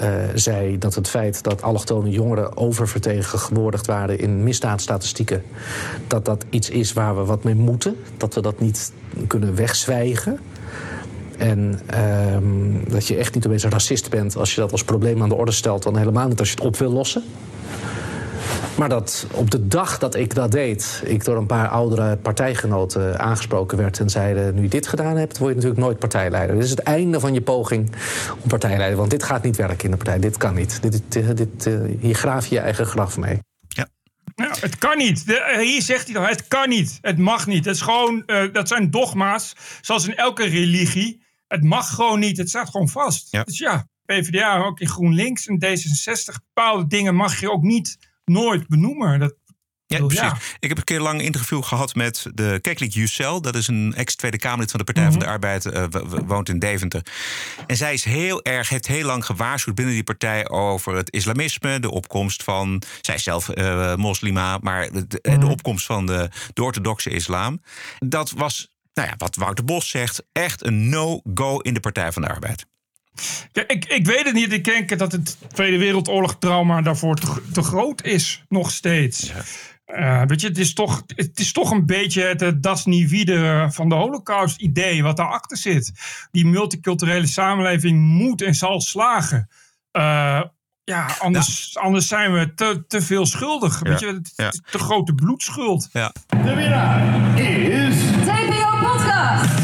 Uh, zei dat het feit dat allochtone jongeren oververtegenwoordigd waren in misdaadstatistieken, dat dat iets is waar we wat mee moeten. Dat we dat niet kunnen wegzwijgen. En uh, dat je echt niet opeens een racist bent als je dat als probleem aan de orde stelt, dan helemaal niet als je het op wil lossen. Maar dat op de dag dat ik dat deed, ik door een paar oudere partijgenoten aangesproken werd en zeiden: Nu je dit gedaan hebt, word je natuurlijk nooit partijleider. Dit is het einde van je poging om partijleider. Want dit gaat niet werken in de partij. Dit kan niet. Dit, dit, dit, hier graaf je je eigen graf mee. Ja, het kan niet. De, hier zegt hij dan, het kan niet. Het mag niet. Het is gewoon, uh, dat zijn dogma's, zoals in elke religie. Het mag gewoon niet. Het staat gewoon vast. Ja. Dus ja, PvdA, ook in GroenLinks en D66, bepaalde dingen mag je ook niet nooit benoemen. Dat, ja, precies. Ik heb een keer lang een interview gehad met de Keklik Jussel. Dat is een ex-Tweede Kamerlid van de Partij van de Arbeid. Uh, woont in Deventer. En zij is heel erg, heeft heel lang gewaarschuwd binnen die partij over het islamisme. De opkomst van, zij is zelf uh, moslima, maar de, de, opkomst van de, de orthodoxe islam. Dat was, nou ja, wat Wouter Bos zegt, echt een no-go in de Partij van de Arbeid. Ja, ik, ik weet het niet. Ik denk dat het Tweede Wereldoorlog trauma daarvoor te, te groot is, nog steeds. Uh, weet je, het is toch, het is toch een beetje het das nie wieder van de Holocaust idee wat daarachter zit. Die multiculturele samenleving moet en zal slagen. Uh, ja, anders, ja. anders zijn we te, te veel schuldig. Ja. Weet je, het is te grote bloedschuld. Ja. De winnaar is... TPO Podcast!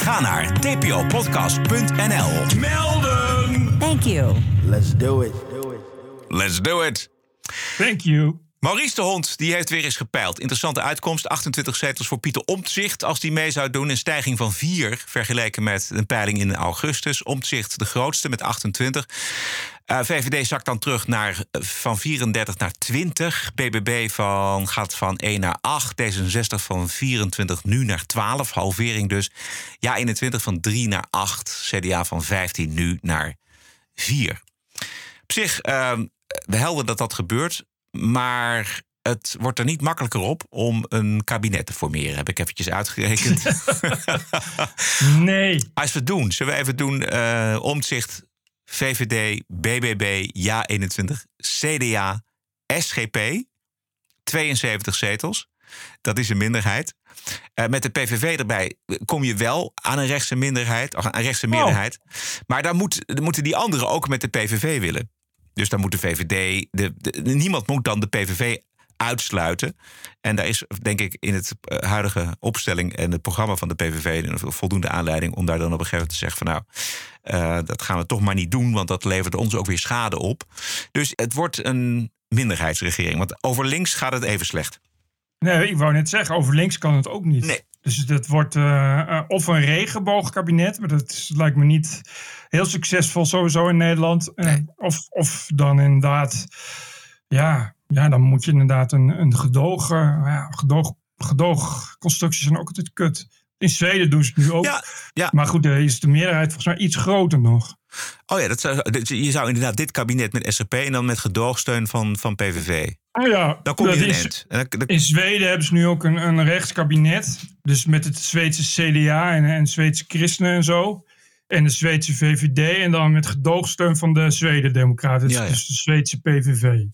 Ga naar tpopodcast.nl. Melden! Thank you. Let's do it. Let's do it. Thank you. Maurice de Hond die heeft weer eens gepeild. Interessante uitkomst. 28 zetels voor Pieter Omtzigt als die mee zou doen. Een stijging van 4 vergeleken met een peiling in augustus. Omtzigt de grootste met 28. Uh, VVD zakt dan terug naar, van 34 naar 20. BBB van, gaat van 1 naar 8. D66 van 24 nu naar 12. Halvering dus. Ja, 21 van 3 naar 8. CDA van 15 nu naar 4. Op zich, uh, we helden dat dat gebeurt. Maar het wordt er niet makkelijker op om een kabinet te formeren. Heb ik eventjes uitgerekend. <laughs> nee. Als we het doen, zullen we even doen uh, omzicht VVD, BBB, Ja21, CDA, SGP. 72 zetels. Dat is een minderheid. Uh, met de PVV erbij kom je wel aan een rechtse minderheid, of een rechtse meerderheid. Oh. Maar dan, moet, dan moeten die anderen ook met de PVV willen. Dus dan moet de VVD. De, de, niemand moet dan de PVV uitsluiten. En daar is, denk ik, in het huidige opstelling en het programma van de PVV een voldoende aanleiding om daar dan op een gegeven moment te zeggen: van nou, uh, dat gaan we toch maar niet doen, want dat levert ons ook weer schade op. Dus het wordt een minderheidsregering. Want over links gaat het even slecht. Nee, ik wou net zeggen, over links kan het ook niet. Nee. Dus dat wordt uh, uh, of een regenboogkabinet, maar dat is, lijkt me niet heel succesvol sowieso in Nederland. Uh, nee. of, of dan inderdaad, ja, ja, dan moet je inderdaad een, een gedoog, ja, gedoog, gedoogconstructies zijn ook altijd kut. In Zweden doen ze het nu ook. Ja, ja. Maar goed, daar is de meerderheid volgens mij iets groter nog. Oh ja, dat zou, je zou inderdaad dit kabinet met SRP en dan met gedoogsteun van, van PVV. Oh ja, dan kom je in Zweden hebben ze nu ook een, een rechtskabinet. Dus met het Zweedse CDA en, en Zweedse christenen en zo. En de Zweedse VVD. En dan met gedoogsteun van de Zweden-Democraten. Ja, ja. Dus de Zweedse PVV. Oké,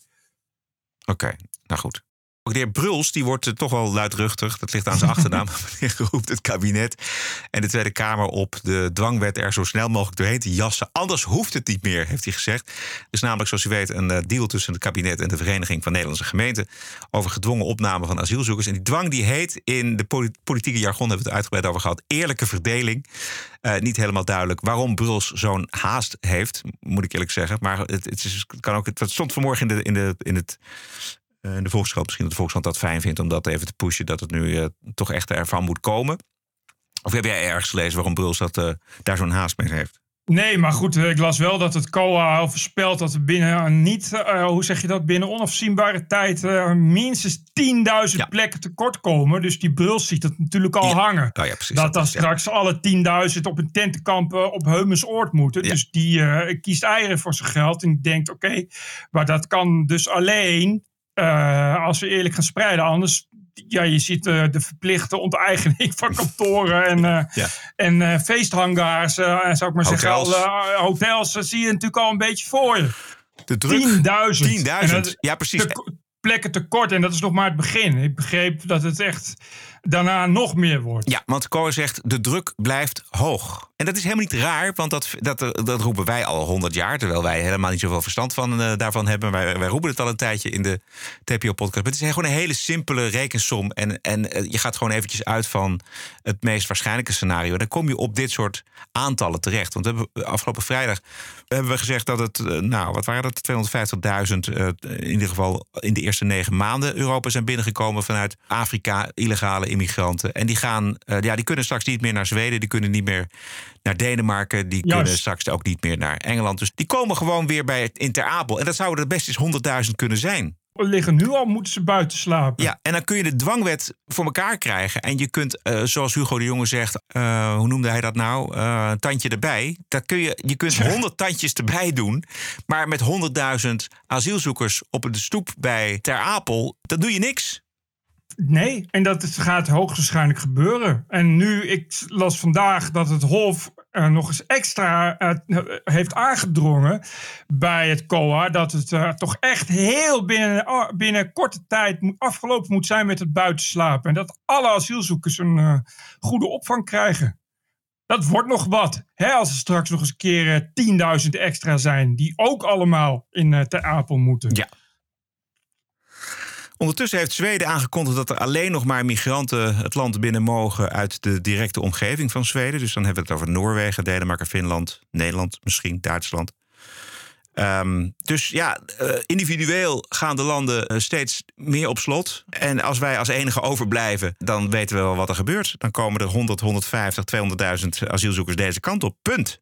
okay, nou goed. Ook de heer Bruls, die wordt uh, toch wel luidruchtig. Dat ligt aan zijn <laughs> achternaam. <laughs> Roept het kabinet en de Tweede Kamer op de dwangwet er zo snel mogelijk doorheen te jassen. Anders hoeft het niet meer, heeft hij gezegd. Er is namelijk, zoals u weet, een uh, deal tussen het kabinet en de Vereniging van Nederlandse Gemeenten over gedwongen opname van asielzoekers. En die dwang die heet in de politieke jargon, hebben we het uitgebreid over gehad, eerlijke verdeling. Uh, niet helemaal duidelijk waarom Bruls zo'n haast heeft, moet ik eerlijk zeggen. Maar het, het, is, het kan ook, het stond vanmorgen in, de, in, de, in het in de Volkskrant. Misschien dat de Volkskrant dat fijn vindt om dat even te pushen, dat het nu uh, toch echt ervan moet komen. Of heb jij ergens gelezen waarom Bruls dat, uh, daar zo'n haast mee heeft? Nee, maar goed, ik las wel dat het COA al voorspelt dat er binnen niet, uh, hoe zeg je dat, binnen onafzienbare tijd uh, minstens 10.000 ja. plekken tekort komen. Dus die Bruls ziet het natuurlijk al ja. hangen. Oh ja, precies, dat dan straks ja. alle 10.000 op een tentenkamp uh, op Heumensoord moeten. Dus die kiest eieren voor zijn geld en denkt, oké, okay, maar dat kan dus alleen uh, als we eerlijk gaan spreiden. Anders ja, je ziet uh, de verplichte onteigening van kantoren en, uh, ja. en feesthangars, zou ik maar hotels. zeggen. Al, hotels zie je natuurlijk al een beetje voor je. De druk. 10.000. 10.000, ja precies. plekken tekort en dat is nog maar het begin. Ik begreep dat het echt daarna nog meer wordt. Ja, want Cor zegt de druk blijft hoog. En dat is helemaal niet raar, want dat, dat, dat roepen wij al honderd jaar... terwijl wij helemaal niet zoveel verstand van, uh, daarvan hebben. Wij, wij roepen het al een tijdje in de TPO-podcast. Maar het is gewoon een hele simpele rekensom. En, en uh, je gaat gewoon eventjes uit van het meest waarschijnlijke scenario. Dan kom je op dit soort aantallen terecht. Want we hebben, afgelopen vrijdag hebben we gezegd dat het... Uh, nou, wat waren dat? 250.000 in ieder geval in de eerste negen maanden Europa zijn binnengekomen... vanuit Afrika, illegale immigranten. En die, gaan, ja, die kunnen straks niet meer naar Zweden. Die kunnen niet meer naar Denemarken. Die kunnen straks ook niet meer naar Engeland. Dus die komen gewoon weer bij het Inter Apel. En dat zouden er best eens 100.000 kunnen zijn. Liggen nu al, moeten ze buiten slapen. Ja, en dan kun je de dwangwet voor elkaar krijgen. En je kunt, uh, zoals Hugo de Jonge zegt, uh, hoe noemde hij dat nou? Uh, tandje erbij. Dat kun je, je kunt 100 tandjes erbij doen. Maar met 100.000 asielzoekers op de stoep bij Ter Apel, dat doe je niks. Nee, en dat gaat hoogstwaarschijnlijk gebeuren. En nu, ik las vandaag dat het Hof uh, nog eens extra uh, heeft aangedrongen bij het COA dat het uh, toch echt heel binnen, binnen korte tijd afgelopen moet zijn met het buitenslapen. En dat alle asielzoekers een goede opvang krijgen. Dat wordt nog wat. Hè, als er straks nog eens een keer 10.000 extra zijn, die ook allemaal in Ter Apel moeten. Ja. Ondertussen heeft Zweden aangekondigd dat er alleen nog maar migranten het land binnen mogen uit de directe omgeving van Zweden. Dus dan hebben we het over Noorwegen, Denemarken, Finland, Nederland, misschien Duitsland. Um, dus ja, uh, individueel gaan de landen uh, steeds meer op slot. En als wij als enige overblijven, dan weten we wel wat er gebeurt. Dan komen er 100, 150, 200.000 asielzoekers deze kant op. Punt.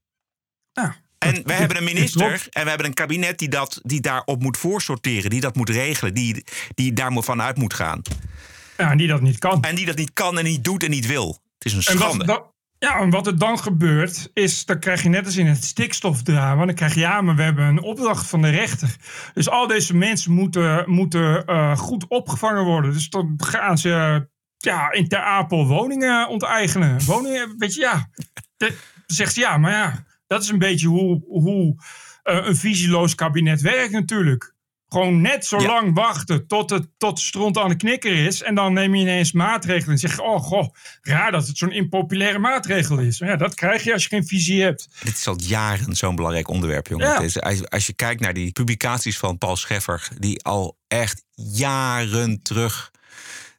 Ja, en we hebben een minister en we hebben een kabinet die, dat, die daarop moet voorsorteren, die dat moet regelen, die, die daar vanuit moet gaan. Ja, en die dat niet kan. En die dat niet kan en niet doet en niet wil. Het is een schande. Ja, en wat er dan gebeurt, is dan krijg je net als in het stikstofdrama. Dan krijg je ja, maar we hebben een opdracht van de rechter. Dus al deze mensen moeten, moeten uh, goed opgevangen worden. Dus dan gaan ze ja, in Ter Apel woningen onteigenen. Woningen, weet je, ja. Zegt ze ja, maar ja dat is een beetje hoe, hoe uh, een visieloos kabinet werkt natuurlijk. Gewoon net zo lang wachten tot het tot de stront aan de knikker is. En dan neem je ineens maatregelen en zeg je: Oh, goh, raar dat het zo'n impopulaire maatregel is. Maar ja, dat krijg je als je geen visie hebt. Dit is al jaren zo'n belangrijk onderwerp, jongen. Ja. Is, als, als je kijkt naar die publicaties van Paul Scheffer, die al echt jaren terug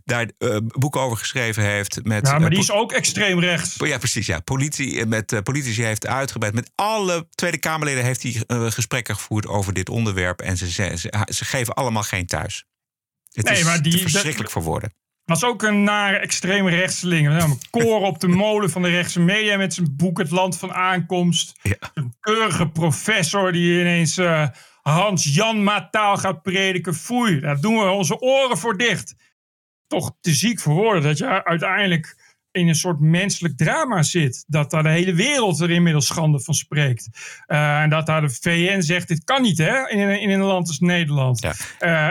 daar uh, boeken over geschreven heeft. Met, ja, maar die eh, is ook extreem rechts. Ja, precies. Ja. Politie, eh, met politici heeft uitgebreid. Met alle Tweede Kamerleden heeft hij gesprekken gevoerd over dit onderwerp. En ze, ze, ze, geven allemaal geen thuis. Het nee, is maar die, verschrikkelijk voor woorden. Was ook een nare extreem rechtseling. Een koor op de molen van de rechtse media met zijn boek Het Land van Aankomst. Ja. Een keurige professor die ineens Hans-Jan Mataal gaat prediken. Foei, daar doen we onze oren voor dicht toch te ziek voor woorden. Dat je uiteindelijk in een soort menselijk drama zit. Dat daar de hele wereld er inmiddels schande van spreekt. Uh, en dat daar de VN zegt, dit kan niet hè, in, in een land als Nederland. Ja.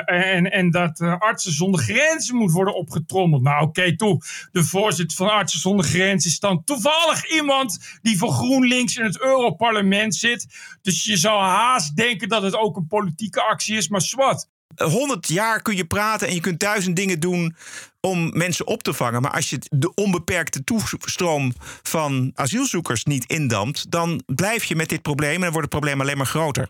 Uh, en, en dat uh, Artsen zonder Grenzen moet worden opgetrommeld. Nou oké, okay, toe. De voorzitter van Artsen zonder Grenzen is dan toevallig iemand die voor GroenLinks in het Europarlement zit. Dus je zou haast denken dat het ook een politieke actie is, maar zwart. 100 jaar kun je praten en je kunt duizend dingen doen om mensen op te vangen. Maar als je de onbeperkte toestroom van asielzoekers niet indampt, dan blijf je met dit probleem en dan wordt het probleem alleen maar groter.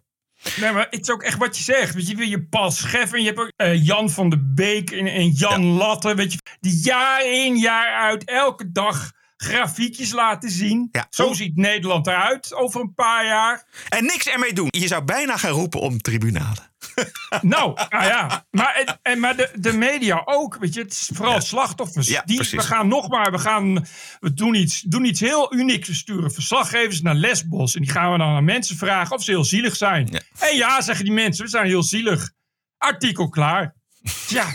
Nee, maar het is ook echt wat je zegt. Weet je, je Paul Scheffen, je hebt ook uh, Jan van de Beek en, en Jan ja. Latte. Weet je, die jaar in, jaar uit, elke dag grafiekjes laten zien. Ja. Zo ziet Nederland eruit over een paar jaar. En niks ermee doen. Je zou bijna gaan roepen om tribunalen. <laughs> nou, nou ja. Maar, en, en, maar de, de media ook. Weet je, het is vooral slachtoffers. Ja, die, we gaan nog maar, we gaan, we doen iets, doen iets heel unieks. We sturen verslaggevers naar Lesbos. En die gaan we dan aan mensen vragen of ze heel zielig zijn. Ja. En ja, zeggen die mensen, we zijn heel zielig. Artikel klaar. Ja.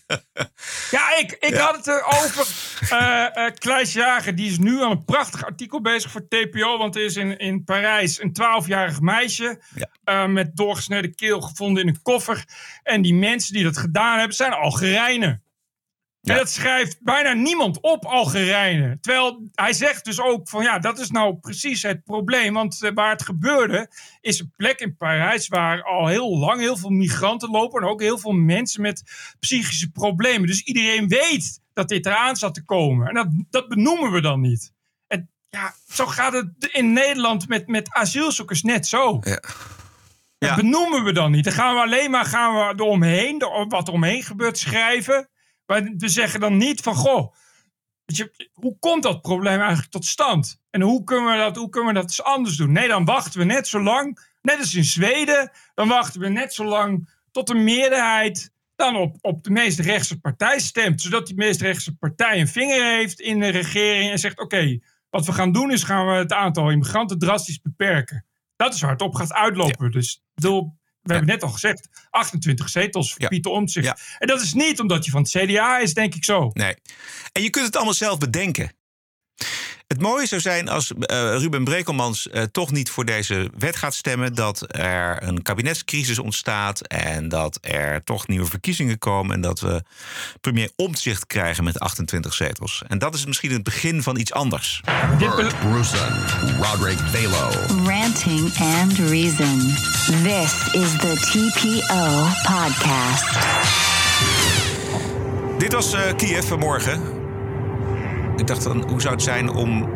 <laughs> ja, ik, ik had het erover. Uh, uh, Kleis Jager, die is nu aan een prachtig artikel bezig voor TPO. Want er is in, in Parijs een 12-jarig meisje. Ja. Uh, met doorgesneden keel gevonden in een koffer. En die mensen die dat gedaan hebben, zijn Algerijnen. En dat schrijft bijna niemand op, Algerijnen. Terwijl hij zegt dus ook van ja, dat is nou precies het probleem. Want uh, waar het gebeurde, is een plek in Parijs waar al heel lang heel veel migranten lopen. En ook heel veel mensen met psychische problemen. Dus iedereen weet dat dit eraan zat te komen. En dat, dat benoemen we dan niet. En ja, zo gaat het in Nederland met, met asielzoekers net zo. Ja. Dat benoemen we dan niet. Dan gaan we alleen maar gaan we eromheen, wat er omheen gebeurt, schrijven. Maar we zeggen dan niet van, goh, je, hoe komt dat probleem eigenlijk tot stand? En hoe kunnen, we dat, hoe kunnen we dat eens anders doen? Nee, dan wachten we net zo lang, net als in Zweden, dan wachten we net zo lang tot de meerderheid dan op, op de meest rechtse partij stemt. Zodat die meest rechtse partij een vinger heeft in de regering en zegt, oké, wat we gaan doen is gaan we het aantal immigranten drastisch beperken. Dat is waar het op gaat uitlopen. Dus bedoel, we hebben net al gezegd, 28 zetels voor Pieter Omtzigt. En dat is niet omdat je van het CDA is, denk ik zo. Nee. En je kunt het allemaal zelf bedenken. Het mooie zou zijn als uh, Ruben Brekelmans uh, toch niet voor deze wet gaat stemmen. Dat er een kabinetscrisis ontstaat. En dat er toch nieuwe verkiezingen komen. En dat we premier Omtzigt krijgen met 28 zetels. En dat is misschien het begin van iets anders. Bert Brussen, Roderick Balo. Ranting and Reason. This is the TPO podcast. Dit was uh, Kiev vanmorgen. Ik dacht dan, hoe zou het zijn om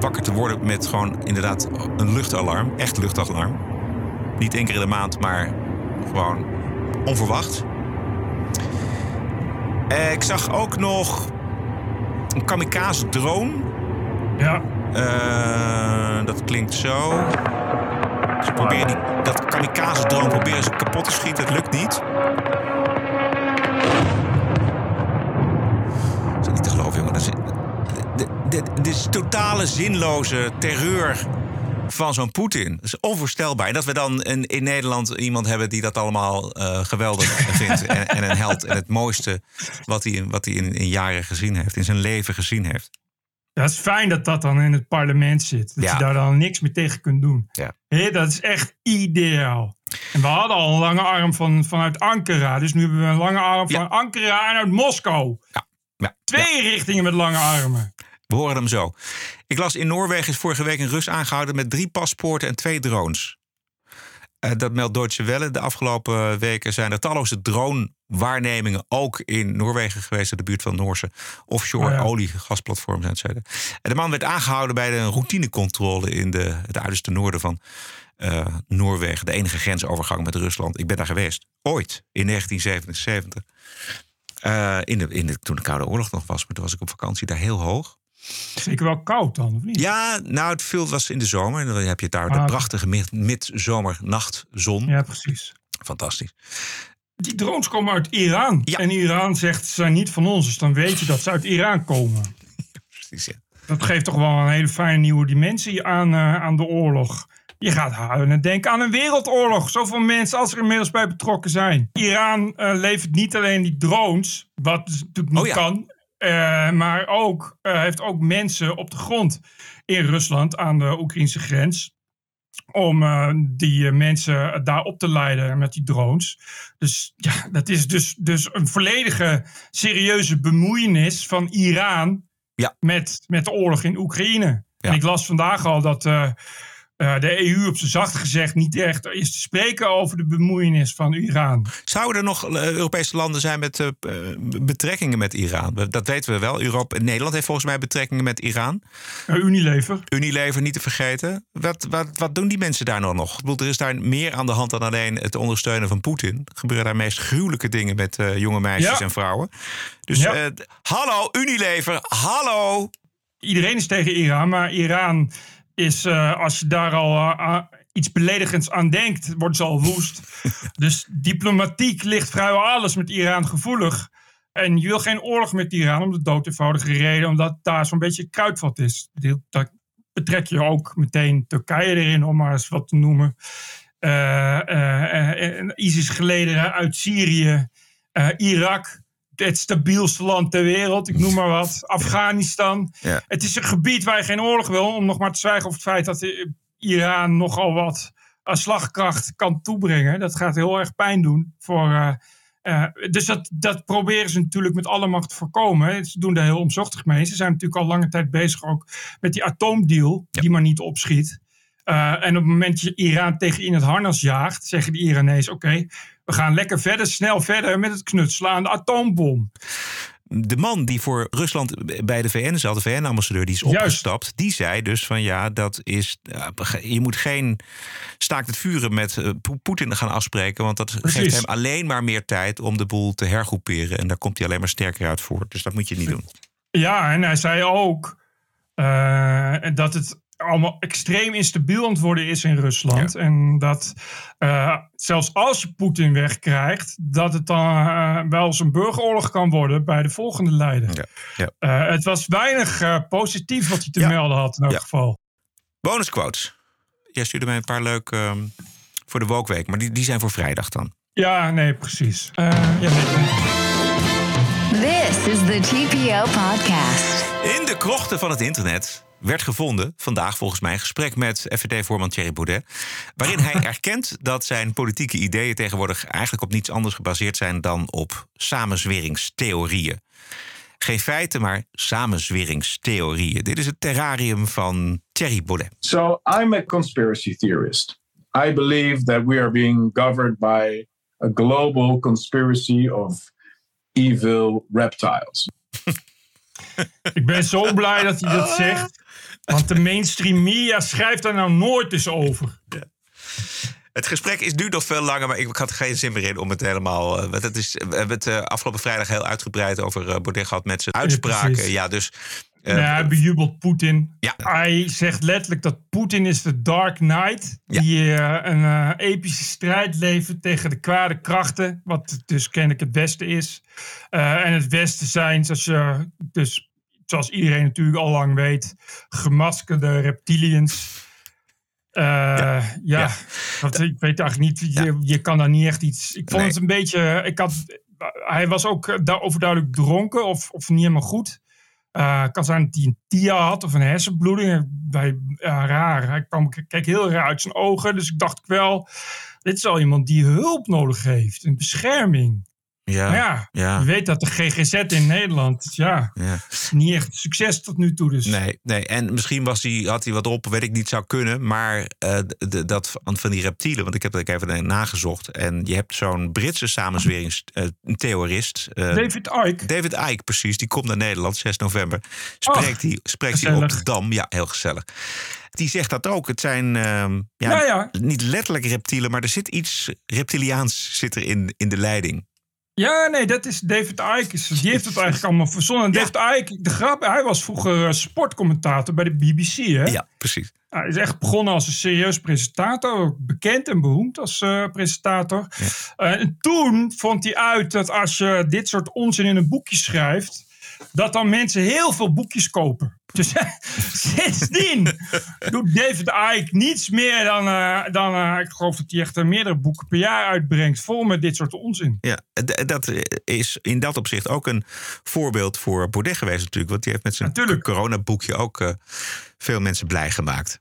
wakker te worden met gewoon inderdaad een luchtalarm. Echt luchtalarm. Niet één keer in de maand, maar gewoon onverwacht. Eh, ik zag ook nog een kamikaze drone. Ja. Uh, dat klinkt zo. Ze proberen die, dat kamikaze drone proberen ze kapot te schieten. Het lukt niet. Dat is niet te geloven, jongen. Dat is, dit is totale zinloze terreur van zo'n Poetin. Dat is onvoorstelbaar. En dat we dan in, in Nederland iemand hebben die dat allemaal uh, geweldig <laughs> vindt. En, en, een held. En het mooiste wat hij, wat hij in, in jaren gezien heeft. In zijn leven gezien heeft. Dat is fijn dat dat dan in het parlement zit. Dat Ja. je daar dan niks meer tegen kunt doen. Ja. Hé, dat is echt ideaal. En we hadden al een lange arm van, vanuit Ankara. Dus nu hebben we een lange arm van Ankara en uit Moskou. Ja. Twee richtingen met lange armen. We horen hem zo. Ik las in Noorwegen is vorige week een Rus aangehouden met drie paspoorten en twee drones. Eh, dat meldt Deutsche Welle. De afgelopen weken zijn er talloze drone-waarnemingen ook in Noorwegen geweest, in de buurt van Noorse offshore Oh ja. olie-gasplatforms en zo. En de man werd aangehouden bij de routinecontrole in de, het uiterste noorden van eh, Noorwegen, de enige grensovergang met Rusland. Ik ben daar geweest, ooit, in 1977. Eh, in de, in de, toen de Koude Oorlog nog was, maar toen was ik op vakantie daar heel hoog. Zeker wel koud dan, of niet? Ja, nou, het viel was in de zomer. En dan heb je daar de Ah. prachtige mid- midzomernachtzon. Ja, precies. Fantastisch. Die drones komen uit Iran. En Iran zegt ze zijn niet van ons. Dus dan weet je dat ze uit Iran komen. <laughs> Precies, ja. Dat geeft toch wel een hele fijne nieuwe dimensie aan, eh, aan de oorlog. Je gaat huilen en denken aan een wereldoorlog. Zoveel mensen als er inmiddels bij betrokken zijn. Iran eh, levert niet alleen die drones, wat dus natuurlijk niet Oh ja. kan. Eh, maar ook, eh, heeft ook mensen op de grond in Rusland aan de Oekraïnse grens. Om eh, die mensen daar op te leiden met die drones. Dus ja, dat is dus, dus een volledige serieuze bemoeienis van Iran met, met de oorlog in Oekraïne. En ik las vandaag al dat eh, de EU op zijn zacht gezegd niet echt is te spreken over de bemoeienis van Iran. Zouden er nog eh, Europese landen zijn met eh, betrekkingen met Iran? Dat weten we wel. Europa, Nederland heeft volgens mij betrekkingen met Iran. Unilever. Unilever, niet te vergeten. Wat, wat, wat doen die mensen daar nou nog? Ik bedoel, er is daar meer aan de hand dan alleen het ondersteunen van Poetin. Er gebeuren daar meest gruwelijke dingen met jonge meisjes Ja. en vrouwen. Dus Ja. hallo Unilever, hallo! Iedereen is tegen Iran, maar Iran is, eh, als je daar al eh, aan- iets beledigends aan denkt, wordt ze al woest. <laughs> dus diplomatiek ligt vrijwel alles met Iran gevoelig. En je wil geen oorlog met Iran om de dood eenvoudige reden, omdat daar zo'n beetje kruidvat is. Daar betrek je ook meteen Turkije erin, om maar eens wat te noemen. Eh, eh, eh, ISIS-gelederen uit Syrië, eh, Irak, het stabielste land ter wereld, ik noem maar wat. <laughs> Afghanistan. Ja. Het is een gebied waar je geen oorlog wil, om nog maar te zwijgen over het feit dat eh, Iran nogal wat eh, slagkracht kan toebrengen. Dat gaat heel erg pijn doen voor, eh, Uh, dus dat, dat proberen ze natuurlijk met alle macht te voorkomen. Ze doen daar heel omzochtig mee. Ze zijn natuurlijk al lange tijd bezig ook met die atoomdeal, die maar niet opschiet. Uh, en op het moment dat je Iran tegen in het harnas jaagt, zeggen de Iranees: oké, we gaan lekker verder, snel verder met het knutselen aan de atoombom de man die voor Rusland bij de VN zat, de VN-ambassadeur, die is opgestapt. Die zei dus van ja, dat is. Je moet geen staakt het vuren met uh, Poetin gaan afspreken. Want dat geeft hem alleen maar meer tijd om de boel te hergroeperen. En daar komt hij alleen maar sterker uit voor. Dus dat moet je niet doen. Ja, en hij zei ook uh, dat het allemaal extreem instabiel aan het worden is in Rusland. En dat uh, zelfs als je Poetin wegkrijgt, dat het dan uh, wel eens een burgeroorlog kan worden bij de volgende leider. Ja. Ja. Uh, het was weinig positief wat hij te melden had in elk geval. Bonusquotes. Jij stuurde mij een paar leuk ehm, voor de Wokweek, maar die, die zijn voor vrijdag dan. Ja, nee, precies. ja, nee. This is the TPO podcast. In de krochten van het internet werd gevonden, vandaag volgens mij, een gesprek met FVD-voorman Thierry Baudet. Waarin hij <laughs> erkent dat zijn politieke ideeën tegenwoordig eigenlijk op niets anders gebaseerd zijn dan op samenzweringstheorieën. Geen feiten, maar samenzweringstheorieën. Dit is het terrarium van Thierry Baudet. So I'm a conspiracy theorist. I believe that we are being governed by a global conspiracy of evil reptiles. <laughs> Ik ben zo blij dat hij dat zegt. Want de mainstream media schrijft daar nou nooit eens over. Ja. Het gesprek is nu nog veel langer, maar ik had geen zin meer in om het helemaal. Uh, het is, we hebben het uh, afgelopen vrijdag heel uitgebreid over uh, Baudet gehad met zijn uitspraken. Ja, ja dus. Uh, ja, hij bejubelt Poetin. Ja. Hij zegt letterlijk dat Poetin is de Dark Knight. Ja. Die een epische strijd levert tegen de kwade krachten. Wat dus kennelijk het Westen is. en het Westen zijn, zoals je dus zoals iedereen natuurlijk al lang weet, gemaskerde reptilians. Uh, ja, ja. ik weet eigenlijk niet, je, je kan daar niet echt iets. Ik vond het een beetje. Ik had, hij was ook overduidelijk dronken of, of niet helemaal goed. Uh, kan zijn dat hij een TIA had of een hersenbloeding. Bij, raar. Hij kwam, keek heel raar uit zijn ogen. Dus ik dacht wel, dit is al iemand die hulp nodig heeft. Een bescherming. Ja, ja, ja, je weet dat de GGZ in Nederland, ja, ja. niet echt succes tot nu toe. Dus. Nee, nee, en misschien was hij, had hij wat op, weet ik niet, zou kunnen. Maar uh, de, dat van die reptielen, want ik heb het even nagezocht. En je hebt zo'n Britse samenzweringstheorist. Uh, David Icke. David Icke, precies. Die komt naar Nederland, 6 november. Spreekt hij spreekt hij op de Dam. Ja, heel gezellig. Die zegt dat ook. Het zijn uh, ja, ja, niet letterlijk reptielen, maar er zit iets reptiliaans zit er in, in de leiding. Ja, nee, dat is David Icke. Die heeft het eigenlijk allemaal verzonnen. En David Icke, de grap, hij was vroeger eh, sportcommentator bij de BBC. Hè? Ja, precies. Hij is echt begonnen als een serieus presentator. Bekend en beroemd als uh, presentator. Uh, en toen vond hij uit dat als je dit soort onzin in een boekje schrijft dat dan mensen heel veel boekjes kopen. Dus <laughs> sindsdien doet David Icke niets meer dan, uh, dan uh, ik geloof dat hij echt uh, meerdere boeken per jaar uitbrengt, vol met dit soort onzin. Ja, dat is in dat opzicht ook een voorbeeld voor Baudet geweest natuurlijk, want die heeft met zijn natuurlijk. coronaboekje ook veel mensen blij gemaakt.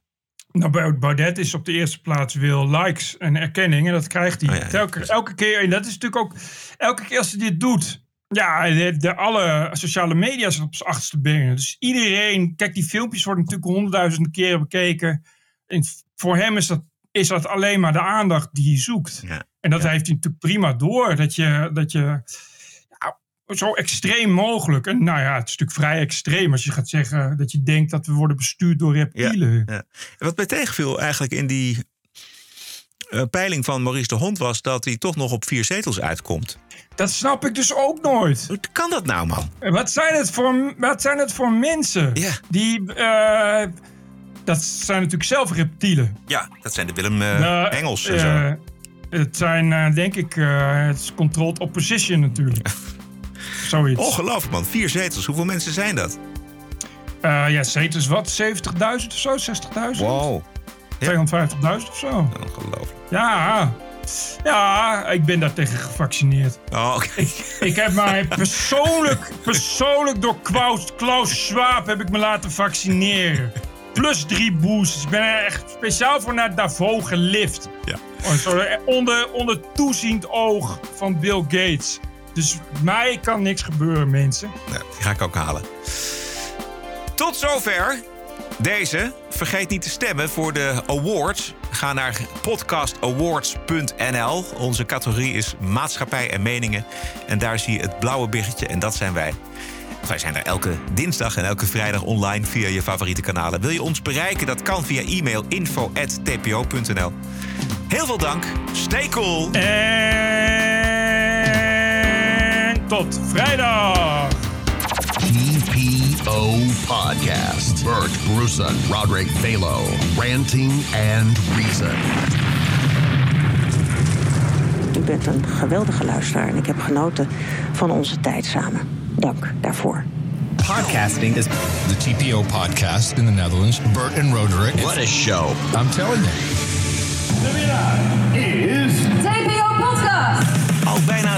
Nou, Baudet is op de eerste plaats wil likes en erkenning en dat krijgt hij oh ja, elke, elke keer. En dat is natuurlijk ook elke keer als hij dit doet, ja, de, alle sociale media zijn op zijn achterste benen. Dus iedereen, kijk, die filmpjes worden natuurlijk honderdduizenden keren bekeken. En voor hem is dat, is dat alleen maar de aandacht die hij zoekt. Ja, en dat heeft hij natuurlijk prima door. Dat je, dat je ja, zo extreem mogelijk. En nou ja, het is natuurlijk vrij extreem als je gaat zeggen dat je denkt dat we worden bestuurd door reptielen. Ja, Wat mij tegenviel eigenlijk in die peiling van Maurice de Hond was dat hij toch nog op vier zetels uitkomt. Dat snap ik dus ook nooit. Hoe kan dat nou, man? Wat zijn het voor, wat zijn het voor mensen? Ja. Die. Uh, dat zijn natuurlijk zelf reptielen. Ja, dat zijn de Willem uh, Engels en zo. Het zijn, denk ik, het is controlled opposition natuurlijk. <laughs> Zoiets. Ongelooflijk, man. Vier zetels. Hoeveel mensen zijn dat? ja, zetels wat? 70.000 of zo? 60.000? Wow. 250.000 of zo. Ongelooflijk. Ja, ja, ik ben daar tegen gevaccineerd. Oh, oké. Ik, ik, heb mij persoonlijk, persoonlijk door Klaus, Klaus Schwab heb ik me laten vaccineren. Plus drie boosters. Ik ben er echt speciaal voor naar Davos gelift. Ja. onder, onder toeziend oog van Bill Gates. Dus mij kan niks gebeuren, mensen. Nou, die ga ik ook halen. Tot zover deze. Vergeet niet te stemmen voor de awards. Ga naar podcastawards.nl. Onze categorie is maatschappij en meningen. En daar zie je het blauwe berichtje en dat zijn wij. Wij zijn er elke dinsdag en elke vrijdag online via je favoriete kanalen. Wil je ons bereiken? Dat kan via e-mail info.tpo.nl. Heel veel dank. Stay cool. En tot vrijdag. TPO Podcast. Bert Bruson, Roderick Balo. Ranting and Reason. U bent een geweldige luisteraar en ik heb genoten van onze tijd samen. Dank daarvoor. Podcasting is the TPO podcast in the Netherlands. Bert and Roderick. What a show. I'm telling you.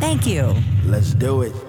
Thank you. Let's do it.